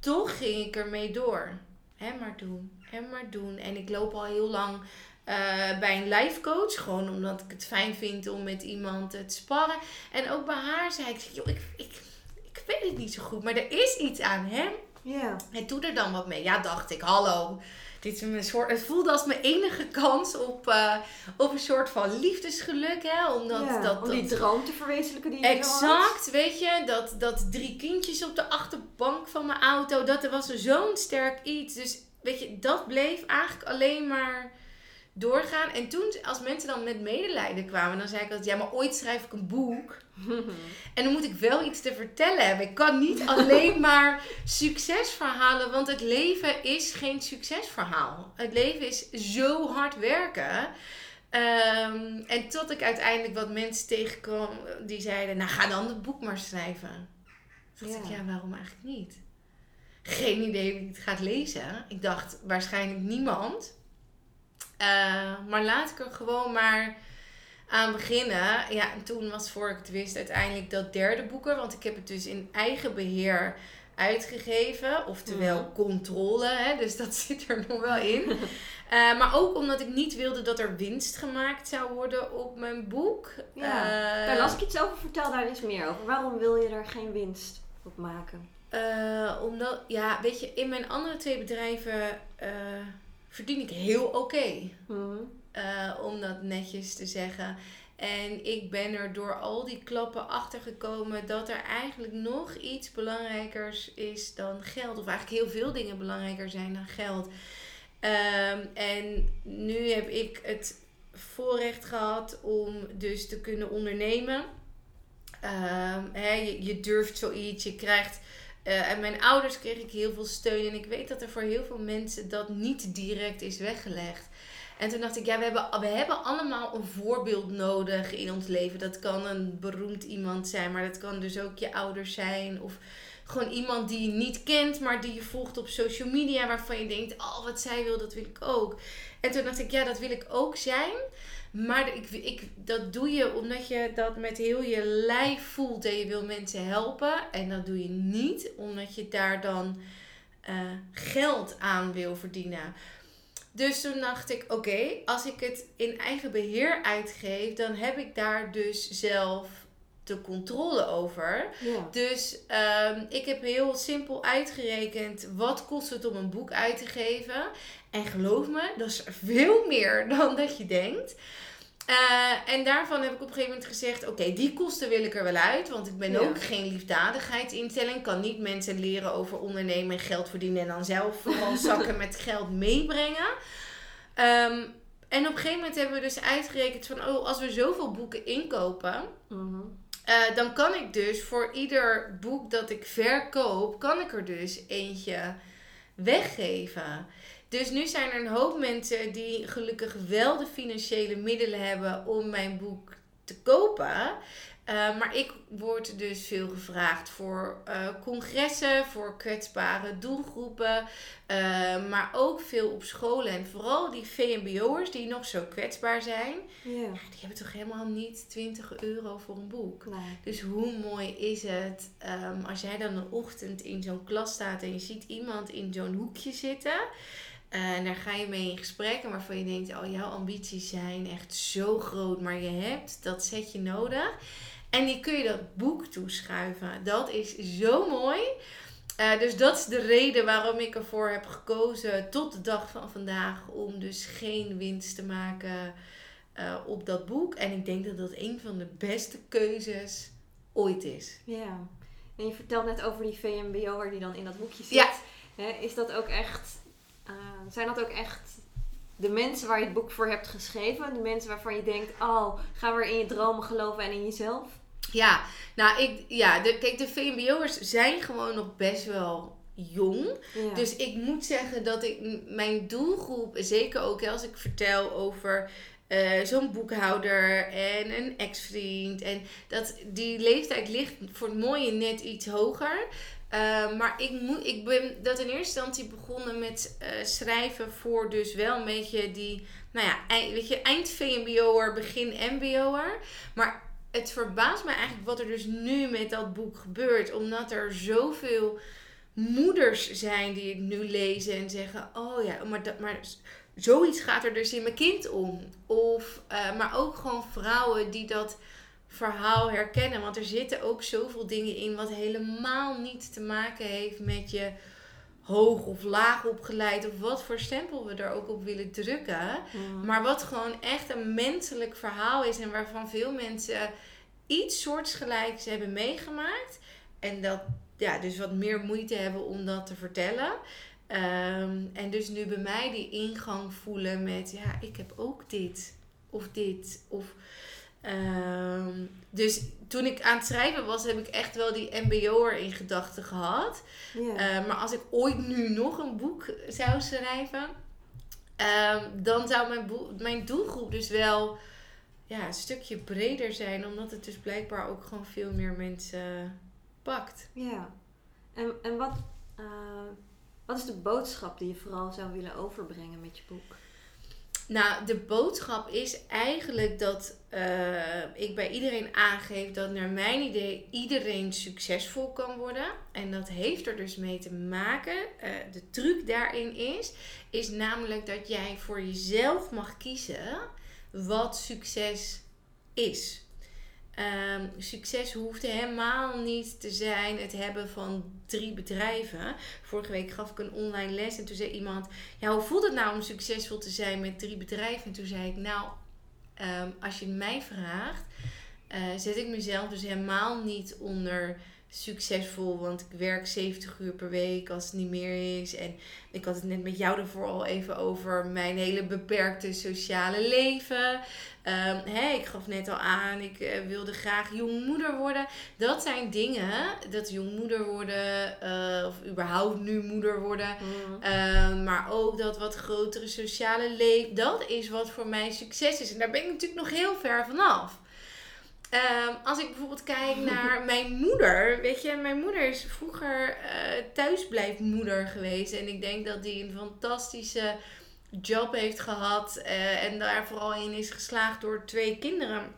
toch ging ik ermee door. Hè maar doen, hè maar doen. En ik loop al heel lang uh, bij een life coach. Gewoon omdat ik het fijn vind om met iemand te sparren. En ook bij haar zei ik, joh, ik, ik, ik weet het niet zo goed. Maar er is iets aan hem. Ja. En doe er dan wat mee. Ja, dacht ik, hallo. Dit is een soort, het voelde als mijn enige kans op, uh, op een soort van liefdesgeluk. Hè? Omdat, ja, dat, om die dat, droom te verwezenlijken die je Exact, weet je. Dat, dat drie kindjes op de achterbank van mijn auto. Dat er was zo'n sterk iets. Dus weet je, dat bleef eigenlijk alleen maar doorgaan. En toen, als mensen dan met medelijden kwamen, dan zei ik altijd, ja, maar ooit schrijf ik een boek. en dan moet ik wel iets te vertellen hebben. Ik kan niet alleen maar succesverhalen, want het leven is geen succesverhaal. Het leven is zo hard werken. Um, en tot ik uiteindelijk wat mensen tegenkwam die zeiden, nou ga dan het boek maar schrijven. Toen dacht ja. ik, ja, waarom eigenlijk niet? Geen idee wie het gaat lezen. Ik dacht, waarschijnlijk niemand. Uh, maar laat ik er gewoon maar aan beginnen. Ja, en toen was voor ik het wist uiteindelijk dat derde boeken. Want ik heb het dus in eigen beheer uitgegeven. Oftewel mm. controle. Hè, dus dat zit er nog wel in. uh, maar ook omdat ik niet wilde dat er winst gemaakt zou worden op mijn boek. Ja. Uh, daar las ik iets over. Vertel daar eens meer over. Waarom wil je er geen winst op maken? Uh, omdat, ja, weet je, in mijn andere twee bedrijven verdien ik heel oké. Okay. Mm. Uh, om dat netjes te zeggen. En ik ben er door al die klappen achter gekomen dat er eigenlijk nog iets belangrijkers is dan geld. Of eigenlijk heel veel dingen belangrijker zijn dan geld. Um, en nu heb ik het voorrecht gehad om dus te kunnen ondernemen. ehm, je, je durft zoiets, je krijgt... Uh, en mijn ouders kreeg ik heel veel steun. En ik weet dat er voor heel veel mensen dat niet direct is weggelegd. En toen dacht ik, ja, we hebben, we hebben allemaal een voorbeeld nodig in ons leven. Dat kan een beroemd iemand zijn, maar dat kan dus ook je ouders zijn. Of gewoon iemand die je niet kent, maar die je volgt op social media. Waarvan je denkt, oh, wat zij wil, dat wil ik ook. En toen dacht ik, ja, dat wil ik ook zijn. Maar ik, ik, dat doe je omdat je dat met heel je lijf voelt en je wil mensen helpen. En dat doe je niet omdat je daar dan uh, geld aan wil verdienen. Dus toen dacht ik, oké, als ik het in eigen beheer uitgeef, dan heb ik daar dus zelf de controle over. Ja. Dus um, ik heb heel simpel uitgerekend wat kost het om een boek uit te geven. En geloof me, dat is veel meer dan dat je denkt. Uh, en daarvan heb ik op een gegeven moment gezegd: Oké, die kosten wil ik er wel uit. Want ik ben ook geen liefdadigheidsinstelling. Kan niet mensen leren over ondernemen en geld verdienen. En dan zelf vooral zakken met geld meebrengen. Um, en op een gegeven moment hebben we dus uitgerekend: van oh, als we zoveel boeken inkopen. Mhm. Uh, dan kan ik dus voor ieder boek dat ik verkoop, kan ik er dus eentje weggeven. Dus nu zijn er een hoop mensen die gelukkig wel de financiële middelen hebben om mijn boek te kopen. Uh, maar ik word dus veel gevraagd voor uh, congressen, voor kwetsbare doelgroepen. Uh, maar ook veel op scholen. En vooral die VMBO'ers die nog zo kwetsbaar zijn. Ja. die hebben toch helemaal niet 20 euro voor een boek. Nee. Dus hoe mooi is het um, als jij dan een ochtend in zo'n klas staat en je ziet iemand in zo'n hoekje zitten. En daar ga je mee in gesprek en waarvan je denkt, oh jouw ambities zijn echt zo groot, maar je hebt dat setje nodig. En die kun je dat boek toeschuiven. Dat is zo mooi. Uh, dus dat is de reden waarom ik ervoor heb gekozen tot de dag van vandaag om dus geen winst te maken uh, op dat boek. En ik denk dat dat een van de beste keuzes ooit is. Ja. En je vertelt net over die VMBO'er die dan in dat hoekje zit. Ja. is dat ook echt uh, zijn dat ook echt de mensen waar je het boek voor hebt geschreven? De mensen waarvan je denkt, oh, ga weer in je dromen geloven en in jezelf? Ja, nou, ik, ja, de, kijk, de VMBO'ers zijn gewoon nog best wel jong. Dus ik moet zeggen dat ik mijn doelgroep, zeker ook als ik vertel over uh, zo'n boekhouder en een ex-vriend. En dat die leeftijd ligt voor het mooie net iets hoger. Uh, maar ik, moet, ik ben dat in eerste instantie begonnen met uh, schrijven voor dus wel een beetje die, nou ja, eind, weet je, eind VMBO'er, begin MBO'er. Maar het verbaast me eigenlijk wat er dus nu met dat boek gebeurt. Omdat er zoveel moeders zijn die het nu lezen en zeggen: Oh ja, maar, dat, maar zoiets gaat er dus in mijn kind om. Of, uh, maar ook gewoon vrouwen die dat verhaal herkennen. Want er zitten ook zoveel dingen in wat helemaal niet te maken heeft met je hoog of laag opgeleid of wat voor stempel we er ook op willen drukken. Maar wat gewoon echt een menselijk verhaal is en waarvan veel mensen iets soortgelijks hebben meegemaakt. En dat ja, dus wat meer moeite hebben om dat te vertellen. Ehm, en dus nu bij mij die ingang voelen met ja, ik heb ook dit of dit of Ehm, dus toen ik aan het schrijven was, heb ik echt wel die MBO'er in gedachten gehad. Ehm, maar als ik ooit nu nog een boek zou schrijven, ehm, dan zou mijn, mijn doelgroep dus wel ja, een stukje breder zijn, omdat het dus blijkbaar ook gewoon veel meer mensen pakt. Ja, en, en wat, uh, wat is de boodschap die je vooral zou willen overbrengen met je boek? Nou, de boodschap is eigenlijk dat uh, ik bij iedereen aangeef dat naar mijn idee iedereen succesvol kan worden. En dat heeft er dus mee te maken. Uh, de truc daarin is, is namelijk dat jij voor jezelf mag kiezen wat succes is. Um, succes hoeft helemaal niet te zijn het hebben van drie bedrijven. Vorige week gaf ik een online les en toen zei iemand: Ja, hoe voelt het nou om succesvol te zijn met drie bedrijven? En toen zei ik: Nou, um, als je mij vraagt, uh, zet ik mezelf dus helemaal niet onder succesvol, want ik werk 70 uur per week als het niet meer is. En ik had het net met jou ervoor al even over mijn hele beperkte sociale leven. Um, ik gaf net al aan, ik uh, wilde graag jongmoeder worden. Dat zijn dingen, dat jongmoeder worden, uh, of überhaupt nu moeder worden. Mm. Um, maar ook dat wat grotere sociale leven, dat is wat voor mij succes is. En daar ben ik natuurlijk nog heel ver vanaf. Um, als ik bijvoorbeeld kijk naar mijn moeder. Weet je, mijn moeder is vroeger uh, thuisblijfmoeder geweest. En ik denk dat die een fantastische job heeft gehad. Uh, en daar vooral in is geslaagd door twee kinderen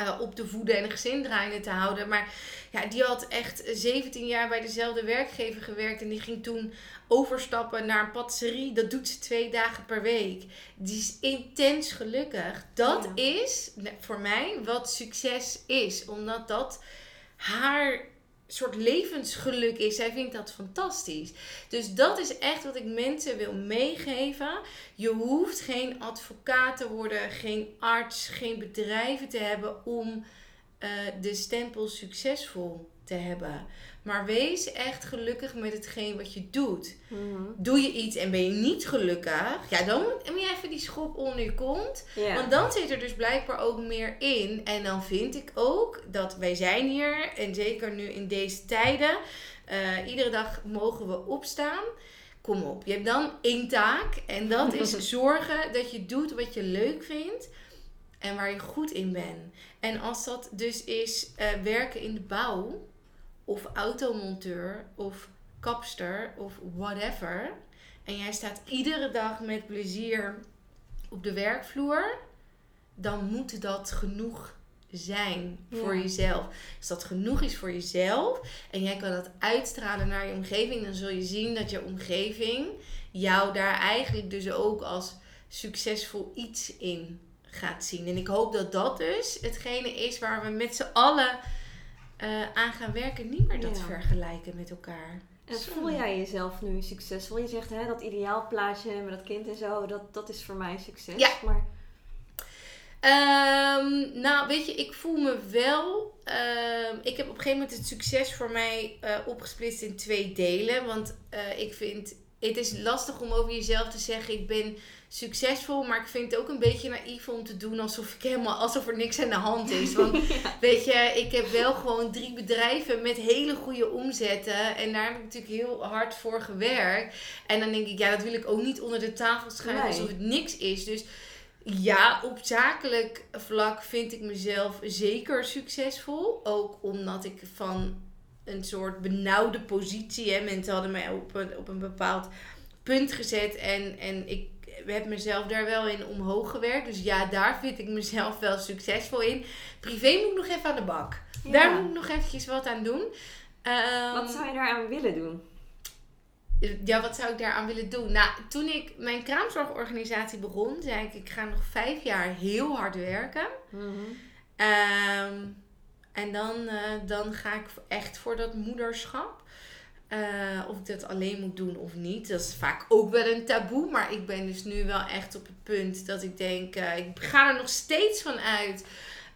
uh, op te voeden en een gezin draaiende te houden. Maar ja, die had echt 17 jaar bij dezelfde werkgever gewerkt. En die ging toen overstappen naar een patisserie. Dat doet ze twee dagen per week. Die is intens gelukkig. Dat is voor mij wat succes is. Omdat dat haar soort levensgeluk is. Zij vindt dat fantastisch. Dus dat is echt wat ik mensen wil meegeven. Je hoeft geen advocaat te worden, geen arts, geen bedrijven te hebben om uh, de stempel succesvol te hebben. Maar wees echt gelukkig met hetgeen wat je doet. Mhm. Doe je iets en ben je niet gelukkig, ja, dan moet je even die schop onder je kont. Want dan zit er dus blijkbaar ook meer in. En dan vind ik ook dat wij zijn hier, en zeker nu in deze tijden, uh, iedere dag mogen we opstaan. Kom op, je hebt dan één taak. En dat is zorgen dat je doet wat je leuk vindt en waar je goed in bent. En als dat dus is uh, werken in de bouw of automonteur of kapster of whatever. En jij staat iedere dag met plezier op de werkvloer. Dan moet dat genoeg zijn voor jezelf. Als dat genoeg is voor jezelf en jij kan dat uitstralen naar je omgeving, dan zul je zien dat je omgeving jou daar eigenlijk dus ook als succesvol iets in gaat zien. En ik hoop dat dat dus hetgene is waar we met z'n allen uh, aan gaan werken, niet meer dat vergelijken met elkaar. En voel jij jezelf nu succesvol? Je zegt hè, dat ideaalplaatje met dat kind en zo, dat, dat is voor mij succes. Ja. Maar... Um, nou, weet je, ik voel me wel. Um, ik heb op een gegeven moment het succes voor mij uh, opgesplitst in twee delen. Want uh, ik vind het is lastig om over jezelf te zeggen: ik ben succesvol, maar ik vind het ook een beetje naïef om te doen alsof ik helemaal alsof er niks aan de hand is. Want weet je, ik heb wel gewoon drie bedrijven met hele goede omzetten en daar heb ik natuurlijk heel hard voor gewerkt. En dan denk ik, ja, dat wil ik ook niet onder de tafel schuiven alsof het niks is. Dus ja, op zakelijk vlak vind ik mezelf zeker succesvol. Ook omdat ik van een soort benauwde positie. Hè. Mensen hadden mij op een, op een bepaald punt gezet. En, en ik heb mezelf daar wel in omhoog gewerkt. Dus ja, daar vind ik mezelf wel succesvol in. Privé moet ik nog even aan de bak. Daar moet ik nog eventjes wat aan doen. Um, wat zou je daaraan willen doen? Ja, wat zou ik daaraan willen doen? Nou, toen ik mijn kraamzorgorganisatie begon, zei ik: ik ga nog vijf jaar heel hard werken. Mm en dan, uh, dan ga ik echt voor dat moederschap. Uh, of ik dat alleen moet doen of niet. Dat is vaak ook wel een taboe. Maar ik ben dus nu wel echt op het punt dat ik denk, uh, ik ga er nog steeds van uit.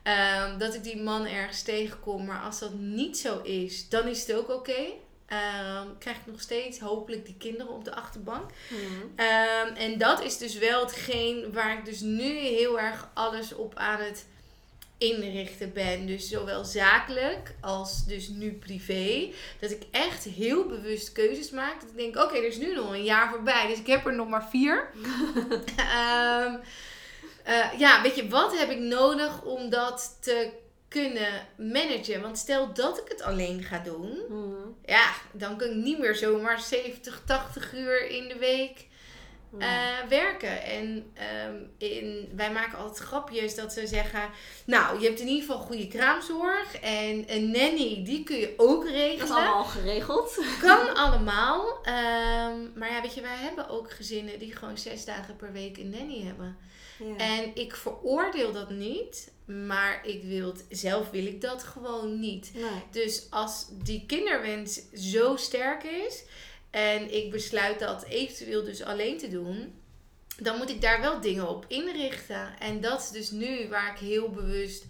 Uh, dat ik die man ergens tegenkom. Maar als dat niet zo is, dan is het ook oké. Okay. Ehm, krijg ik nog steeds hopelijk die kinderen op de achterbank. Mm. en dat is dus wel hetgeen waar ik dus nu heel erg alles op aan het inrichten ben. Dus zowel zakelijk als dus nu privé. Dat ik echt heel bewust keuzes maak. Dat ik denk, oké, er is nu nog een jaar voorbij. Dus ik heb er nog maar vier. um, ja, weet je, wat heb ik nodig om dat te kunnen managen? Want stel dat ik het alleen ga doen. Hmm. Ja, dan kan ik niet meer zomaar 70, 80 uur in de week uh, werken. En um, in, wij maken altijd grapjes dat ze zeggen: Nou, je hebt in ieder geval goede kraamzorg. En een nanny, die kun je ook regelen. Dat is allemaal geregeld. Kan allemaal. Um, maar ja, weet je, wij hebben ook gezinnen die gewoon zes dagen per week een nanny hebben. Ja. En ik veroordeel dat niet. Maar ik wil het, zelf wil ik dat gewoon niet. Nee. Dus als die kinderwens zo sterk is en ik besluit dat eventueel dus alleen te doen, dan moet ik daar wel dingen op inrichten. En dat is dus nu waar ik heel bewust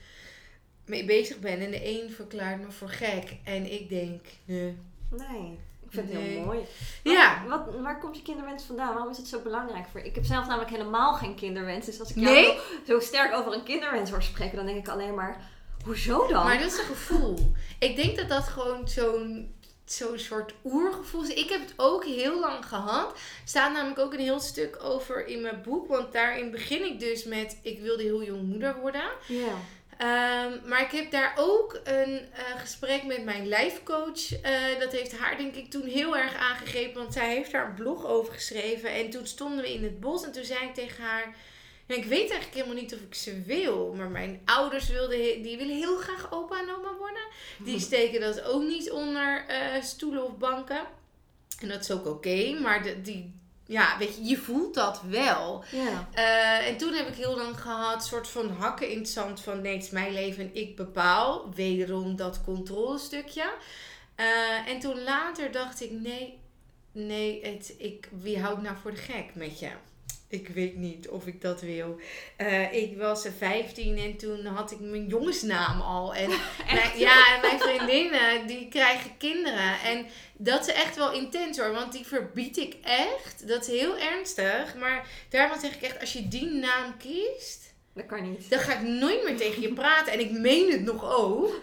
mee bezig ben. En de een verklaart me voor gek. En ik denk, nee. Nee, ik vind het Nee. heel mooi. Ja. Wat, waar komt je kinderwens vandaan? Waarom is het zo belangrijk voor? Ik heb zelf namelijk helemaal geen kinderwens. Dus als ik jou Nee? zo sterk over een kinderwens hoor spreken, dan denk ik alleen maar, hoezo dan? Maar dat is een gevoel. Ik denk dat dat gewoon zo'n zo'n soort oergevoel is. Ik heb het ook heel lang gehad. Er staat namelijk ook een heel stuk over in mijn boek. Want daarin begin ik dus met... Ik wilde heel jong moeder worden. Ja. Ehm, maar ik heb daar ook een eh, gesprek met mijn lijfcoach. Eh, dat heeft haar denk ik toen heel erg aangegrepen. Want zij heeft daar een blog over geschreven. En toen stonden we in het bos. En toen zei ik tegen haar... Ja, ik weet eigenlijk helemaal niet of ik ze wil. Maar mijn ouders wilden, die willen heel graag opa en oma worden. Die steken dat ook niet onder eh, stoelen of banken. En dat is ook oké. maar de, die, ja, weet je, je voelt dat wel. Ja. Eh, en toen heb ik heel lang gehad, soort van hakken in het zand van nee, het is mijn leven en ik bepaal. Wederom dat controlestukje. Eh, en toen later dacht ik, nee, nee, het, ik, wie houdt nou voor de gek met je? Ik weet niet of ik dat wil. Eh, ik was eh, 15 en toen had ik mijn jongensnaam al. En mijn, ja, en mijn vriendinnen die krijgen kinderen. En dat is echt wel intens hoor, want die verbied ik echt. Dat is heel ernstig. Maar daarom zeg ik echt, als je die naam kiest, Dat kan niet. dan ga ik nooit meer tegen je praten. En ik meen het nog ook.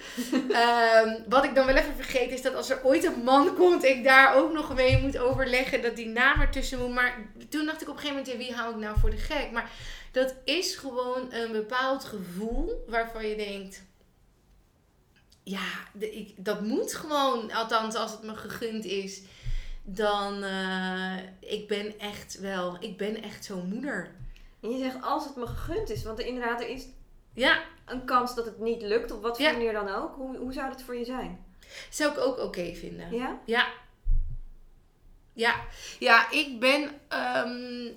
Ehm, wat ik dan wel even vergeet is dat als er ooit een man komt, ik daar ook nog mee moet overleggen dat die naam ertussen moet. Maar toen dacht ik op een gegeven moment, ja, wie hou ik nou voor de gek? Maar dat is gewoon een bepaald gevoel waarvan je denkt. Ja, de, ik, dat moet gewoon, althans als het me gegund is, dan uh, ik ben echt wel, ik ben echt zo'n moeder. En je zegt als het me gegund is, want inderdaad, er is Ja, een kans dat het niet lukt, op wat voor Ja. manier dan ook. Hoe, hoe zou dat voor je zijn? zou ik ook oké vinden. Ja? Ja. Ja, ja ik ben ehm,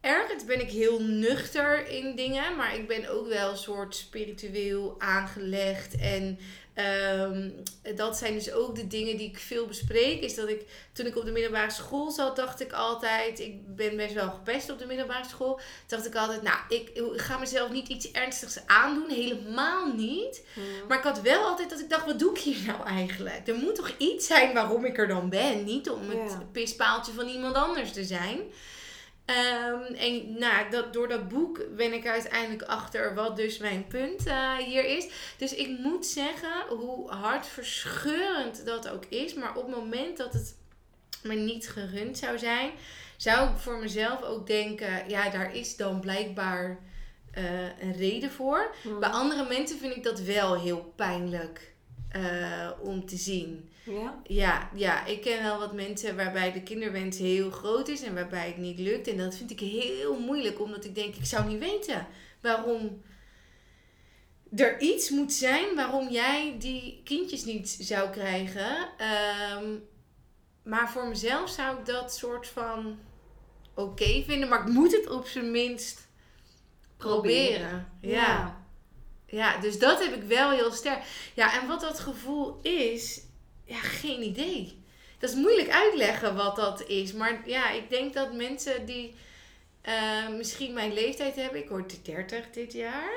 ergens ben ik heel nuchter in dingen, maar ik ben ook wel een soort spiritueel aangelegd. En ehm, dat zijn dus ook de dingen die ik veel bespreek. Is dat ik toen ik op de middelbare school zat, dacht ik altijd, ik ben best wel gepest op de middelbare school. Dacht ik altijd, nou, ik ga mezelf niet iets ernstigs aandoen, helemaal niet. Maar ik had wel altijd dat ik dacht, wat doe ik hier nou eigenlijk? Er moet toch iets zijn waarom ik er dan ben. Niet om het pispaaltje van iemand anders te zijn. Ehm, en nou, dat, door dat boek ben ik uiteindelijk achter wat dus mijn punt eh, hier is. Dus ik moet zeggen, hoe hartverscheurend dat ook is. Maar op het moment dat het me niet gerund zou zijn, zou ik voor mezelf ook denken, ja, daar is dan blijkbaar eh, een reden voor. Hmm. Bij andere mensen vind ik dat wel heel pijnlijk eh, om te zien. Ja? Ja, ja, ik ken wel wat mensen waarbij de kinderwens heel groot is en waarbij het niet lukt. En dat vind ik heel moeilijk, omdat ik denk, ik zou niet weten waarom er iets moet zijn waarom jij die kindjes niet zou krijgen. Ehm, maar voor mezelf zou ik dat soort van oké vinden, maar ik moet het op zijn minst proberen. ja. Ja, dus dat heb ik wel heel sterk. Ja, en wat dat gevoel is, ja, geen idee. Dat is moeilijk uitleggen wat dat is. Maar ja, ik denk dat mensen die eh, misschien mijn leeftijd hebben, ik word 30 dit jaar,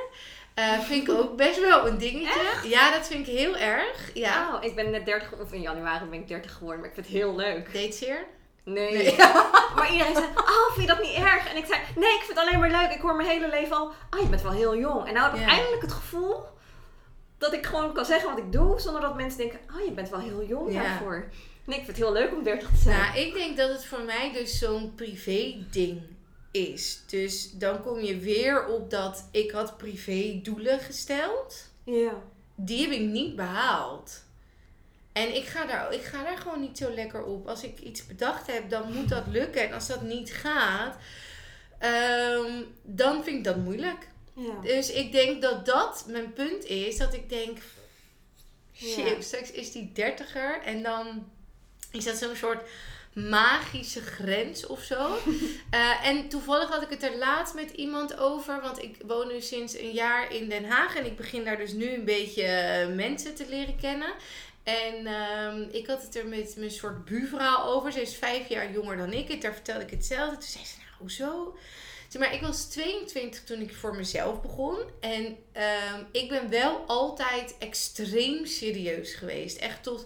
eh, vind ik ook best wel een dingetje. Ja, dat vind ik heel erg. Ja. Oh, ik ben net 30, of in januari ben ik 30 geworden, maar ik vind het heel leuk. Datezeer? Nee. Nee. maar iedereen zei, oh, vind je dat niet erg? En ik zei, nee, ik vind het alleen maar leuk. Ik hoor mijn hele leven al, oh, je bent wel heel jong. En nou heb ik Ja. eindelijk het gevoel dat ik gewoon kan zeggen wat ik doe, zonder dat mensen denken, oh, je bent wel heel jong Ja. daarvoor. Nee, ik vind het heel leuk om 30 te zijn. Nou, ik denk dat het voor mij dus zo'n privé ding is. Dus dan kom je weer op dat ik had privé doelen gesteld. ja. die heb ik niet behaald. En ik ga, daar, ik ga daar gewoon niet zo lekker op. Als ik iets bedacht heb, dan moet dat lukken. En als dat niet gaat, ehm, dan vind ik dat moeilijk. Ja. Dus ik denk dat dat mijn punt is. Dat ik denk, shit, Ja. straks is die dertiger. En dan is dat zo'n soort magische grens of zo. Eh, en toevallig had ik het er laatst met iemand over. Want ik woon nu sinds een jaar in Den Haag. En ik begin daar dus nu een beetje eh, mensen te leren kennen. En ehm, ik had het er met mijn soort buurvrouw over. Ze is vijf jaar jonger dan ik. En daar vertelde ik hetzelfde. Toen zei ze, nou, hoezo? Zeg maar, ik was 22 toen ik voor mezelf begon. En ehm, ik ben wel altijd extreem serieus geweest. Echt tot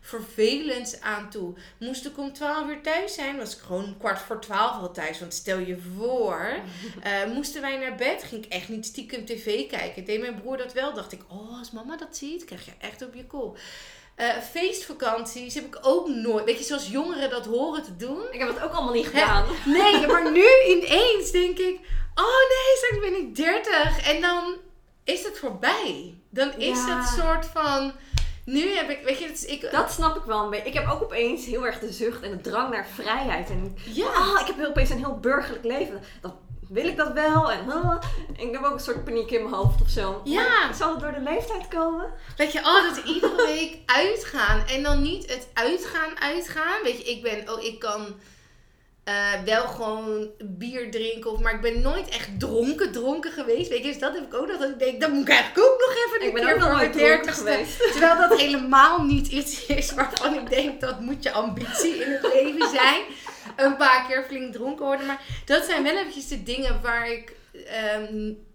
vervelend aan toe. Moest ik om 12 uur thuis zijn, was ik gewoon kwart voor 12 al thuis. Want stel je voor, uh, moesten wij naar bed, ging ik echt niet stiekem tv kijken. Deed mijn broer dat wel, dacht ik, oh, als mama dat ziet, krijg je echt op je kop. Uh, feestvakanties heb ik ook nooit. Weet je, zoals jongeren dat horen te doen. Ik heb het ook allemaal niet gedaan. nee, maar nu ineens denk ik: oh nee, straks ben ik 30. En dan is het voorbij. Dan is het soort van. Nu heb ik, weet je, dat, ik, dat snap ik wel een beetje. Ik heb ook opeens heel erg de zucht en de drang naar vrijheid. En ja. Oh, ik heb opeens een heel burgerlijk leven. Dat wil ik dat wel? En ik heb ook een soort paniek in mijn hoofd of zo. Ja. zal het door de leeftijd komen? Weet je, altijd oh, iedere week uitgaan. En dan niet het uitgaan, uitgaan. Weet je, ik ben, oh, ik kan uh, wel gewoon bier drinken. Of, maar ik ben nooit echt dronken, dronken geweest. Weet je, dus dat heb ik ook nog. Dat ik denk, dat moet ik eigenlijk ook nog even Ik ben nooit dronken geweest. Terwijl dat helemaal niet iets is waarvan ik denk, dat moet je ambitie in het leven zijn een paar keer flink dronken worden. Maar dat zijn wel eventjes de dingen waar ik... Um,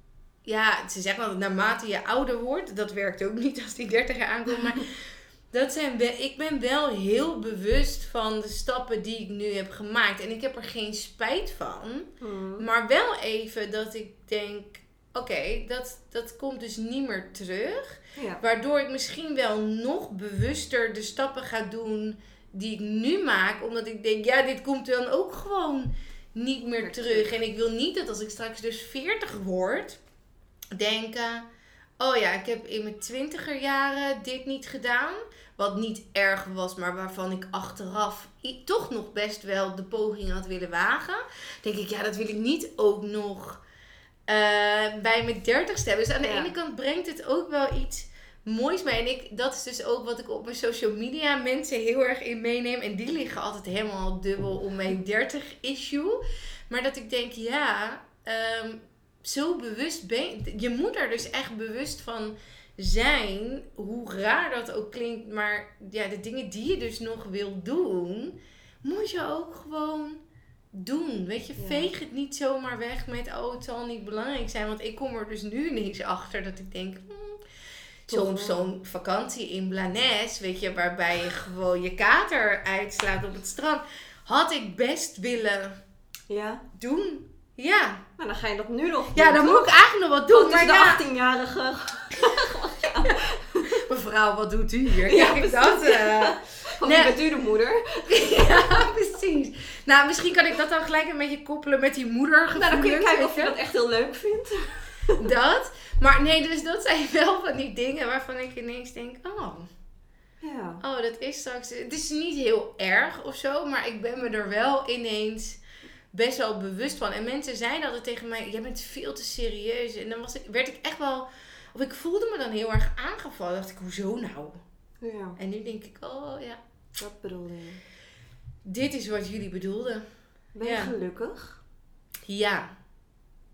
ja, ze zeggen wel, naarmate je ouder wordt, dat werkt ook niet als die dertiger aankomt. Maar dat zijn wel, ik ben wel heel bewust van de stappen die ik nu heb gemaakt. En ik heb er geen spijt van. Hmm. Maar wel even dat ik denk, oké, dat, dat komt dus niet meer terug. Waardoor ik misschien wel nog bewuster de stappen ga doen die ik nu maak, omdat ik denk, ja, dit komt dan ook gewoon niet meer terug. En ik wil niet dat als ik straks dus 40 word, denken, oh ja, ik heb in mijn twintiger jaren dit niet gedaan. Wat niet erg was, maar waarvan ik achteraf toch nog best wel de poging had willen wagen. Denk ik, ja, dat wil ik niet ook nog uh, bij mijn dertigste hebben. Dus aan de ene kant brengt het ook wel iets moois mee. En ik, dat is dus ook wat ik op mijn social media mensen heel erg in meeneem. En die liggen altijd helemaal dubbel om mijn 30 issue. Maar dat ik denk, ja, um, zo bewust ben je. moet er dus echt bewust van zijn. Hoe raar dat ook klinkt. Maar ja, de dingen die je dus nog wil doen, moet je ook gewoon doen. Weet je, veeg het niet zomaar weg met, oh, het zal niet belangrijk zijn. Want ik kom er dus nu ineens achter dat ik denk, hmm, zo'n zo'n vakantie in Blanes, weet je, waarbij je gewoon je kater uitslaat op het strand, had ik best willen ja. doen. Ja. Maar dan ga je dat nu nog doen. Ja, dan moet ik eigenlijk nog wat doen. maar de 18-jarige. Mevrouw, wat doet u hier? Ja, ik dat. Uh... nee. bent u de moeder? ja, precies. Nou, misschien kan ik dat dan gelijk een beetje koppelen met die moeder. Nou, dan kun je kijken of je dat echt heel leuk vindt. dat. Maar nee, dus dat zijn wel van die dingen waarvan ik ineens denk, oh. Ja. Oh, dat is straks. Het is niet heel erg of zo, maar ik ben me er wel ineens best wel bewust van. En mensen zeiden altijd tegen mij: Jij bent veel te serieus. En dan was ik, werd ik echt wel. Of ik voelde me dan heel erg aangevallen. Dacht ik: Hoezo nou? Ja. En nu denk ik: Oh ja. Wat bedoelde je? Dit is wat jullie bedoelden. Ben je gelukkig? Ja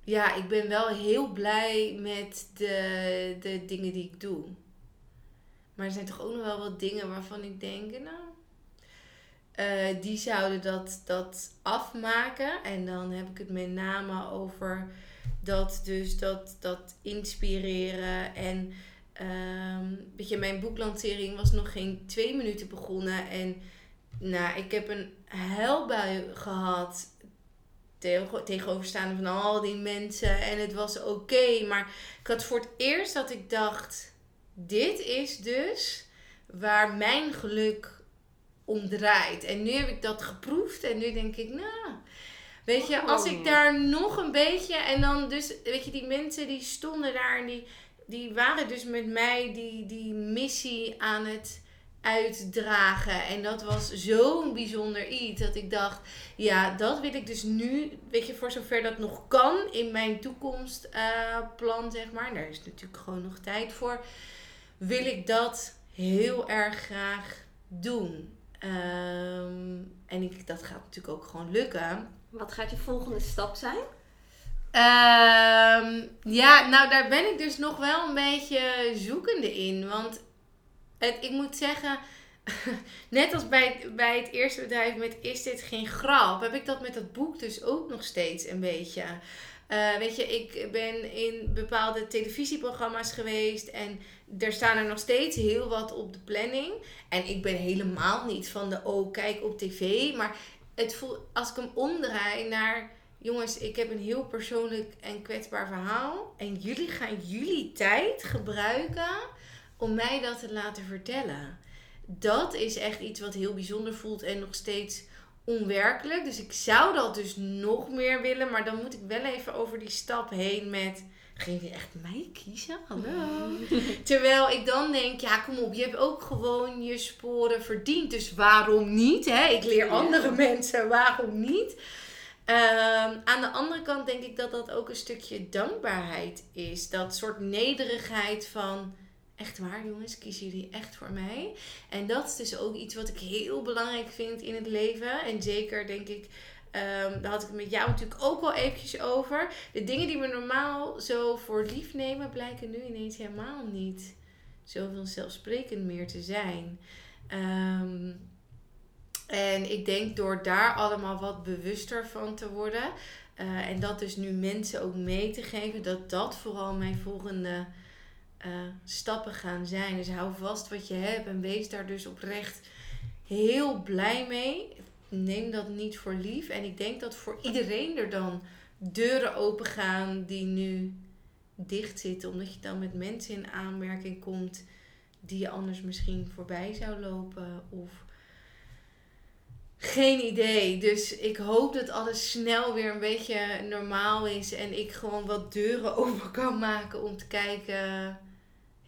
ja, ik ben wel heel blij met de, de dingen die ik doe. Maar er zijn toch ook nog wel wat dingen waarvan ik denk, nou, uh, die zouden dat, dat afmaken. En dan heb ik het met name over dat, dus dat, dat inspireren. En um, weet je, mijn boeklancering was nog geen twee minuten begonnen. En nou, ik heb een huilbui gehad tegenoverstaande van al die mensen. En het was oké. maar ik had voor het eerst dat ik dacht: dit is dus waar mijn geluk om draait. En nu heb ik dat geproefd. En nu denk ik, nou. Weet je, als ik oh. daar nog een beetje. En dan dus, weet je, die mensen die stonden daar en die, die waren dus met mij die, die missie aan het uitdragen. En dat was zo'n bijzonder iets dat ik dacht, ja, dat wil ik dus nu, weet je, voor zover dat nog kan in mijn toekomstplan, uh, zeg maar. Daar is natuurlijk gewoon nog tijd voor. Wil ik dat heel erg graag doen. Ehm, en ik, dat gaat natuurlijk ook gewoon lukken. Wat gaat je volgende stap zijn? Um, ja, nou daar ben ik dus nog wel een beetje zoekende in. Want het, ik moet zeggen, net als bij, bij het eerste bedrijf met Is dit geen grap, heb ik dat met dat boek dus ook nog steeds een beetje. Uh, weet je, ik ben in bepaalde televisieprogramma's geweest en er staan er nog steeds heel wat op de planning. En ik ben helemaal niet van de oh, kijk op tv. Maar het voelt, als ik hem omdraai naar jongens, ik heb een heel persoonlijk en kwetsbaar verhaal. En jullie gaan jullie tijd gebruiken om mij dat te laten vertellen. Dat is echt iets wat heel bijzonder voelt en nog steeds onwerkelijk. Dus ik zou dat dus nog meer willen. Maar dan moet ik wel even over die stap heen met... Ging je echt mij kiezen? Hallo. Terwijl ik dan denk, ja kom op, je hebt ook gewoon je sporen verdiend. Dus waarom niet? Hè? Ik leer andere mensen, waarom niet? Ehm, aan de andere kant denk ik dat dat ook een stukje dankbaarheid is. Dat soort nederigheid van echt waar jongens, kiezen jullie echt voor mij? En dat is dus ook iets wat ik heel belangrijk vind in het leven. En zeker denk ik, um, daar had ik het met jou natuurlijk ook wel eventjes over. De dingen die we normaal zo voor lief nemen, blijken nu ineens helemaal niet zo vanzelfsprekend meer te zijn. Ehm, en ik denk door daar allemaal wat bewuster van te worden. Uh, en dat dus nu mensen ook mee te geven, dat dat vooral mijn volgende uh, stappen gaan zijn. Dus hou vast wat je hebt en wees daar dus oprecht heel blij mee. Neem dat niet voor lief. En ik denk dat voor iedereen er dan deuren open gaan die nu dicht zitten. Omdat je dan met mensen in aanmerking komt die je anders misschien voorbij zou lopen. Of geen idee. Dus ik hoop dat alles snel weer een beetje normaal is. En ik gewoon wat deuren open kan maken om te kijken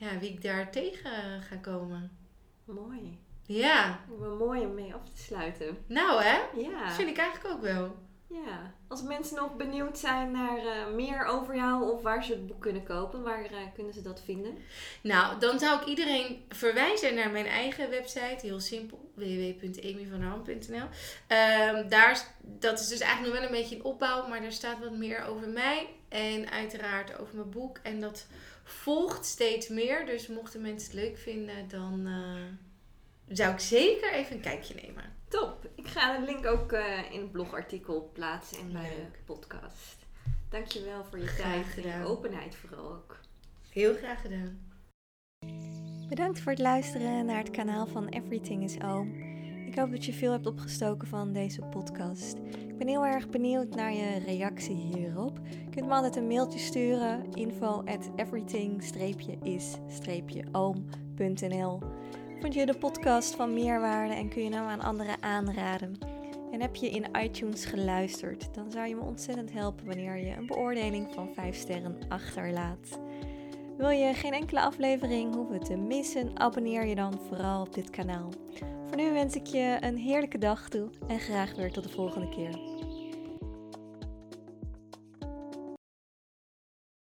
ja, wie ik daar tegen ga komen. Mooi. Ja. Wel mooi om mee af te sluiten. Nou hè? Ja. Dat vind ik eigenlijk ook wel. Ja. Als mensen nog benieuwd zijn naar uh, meer over jou of waar ze het boek kunnen kopen, waar uh, kunnen ze dat vinden? Nou, dan zou ik iedereen verwijzen naar mijn eigen website. Heel simpel, www.amyvanham.nl um, Daar, dat is dus eigenlijk nog wel een beetje in opbouw, maar daar staat wat meer over mij. En uiteraard over mijn boek. En dat volgt steeds meer. Dus mochten mensen het leuk vinden, dan uh, zou ik zeker even een kijkje nemen. Top. Ik ga de link ook uh, in het blogartikel plaatsen en bij de podcast. Dankjewel voor je graag tijd gedaan. en je openheid vooral ook. Heel graag gedaan. Bedankt voor het luisteren naar het kanaal van Everything is Oom. Ik hoop dat je veel hebt opgestoken van deze podcast. Ik ben heel erg benieuwd naar je reactie hierop. Je kunt me altijd een mailtje sturen: info at everything-is-oom.nl Vond je de podcast van meerwaarde en kun je hem aan anderen aanraden? En heb je in iTunes geluisterd, dan zou je me ontzettend helpen wanneer je een beoordeling van 5 sterren achterlaat. Wil je geen enkele aflevering hoeven te missen, abonneer je dan vooral op dit kanaal. Voor nu wens ik je een heerlijke dag toe en graag weer tot de volgende keer.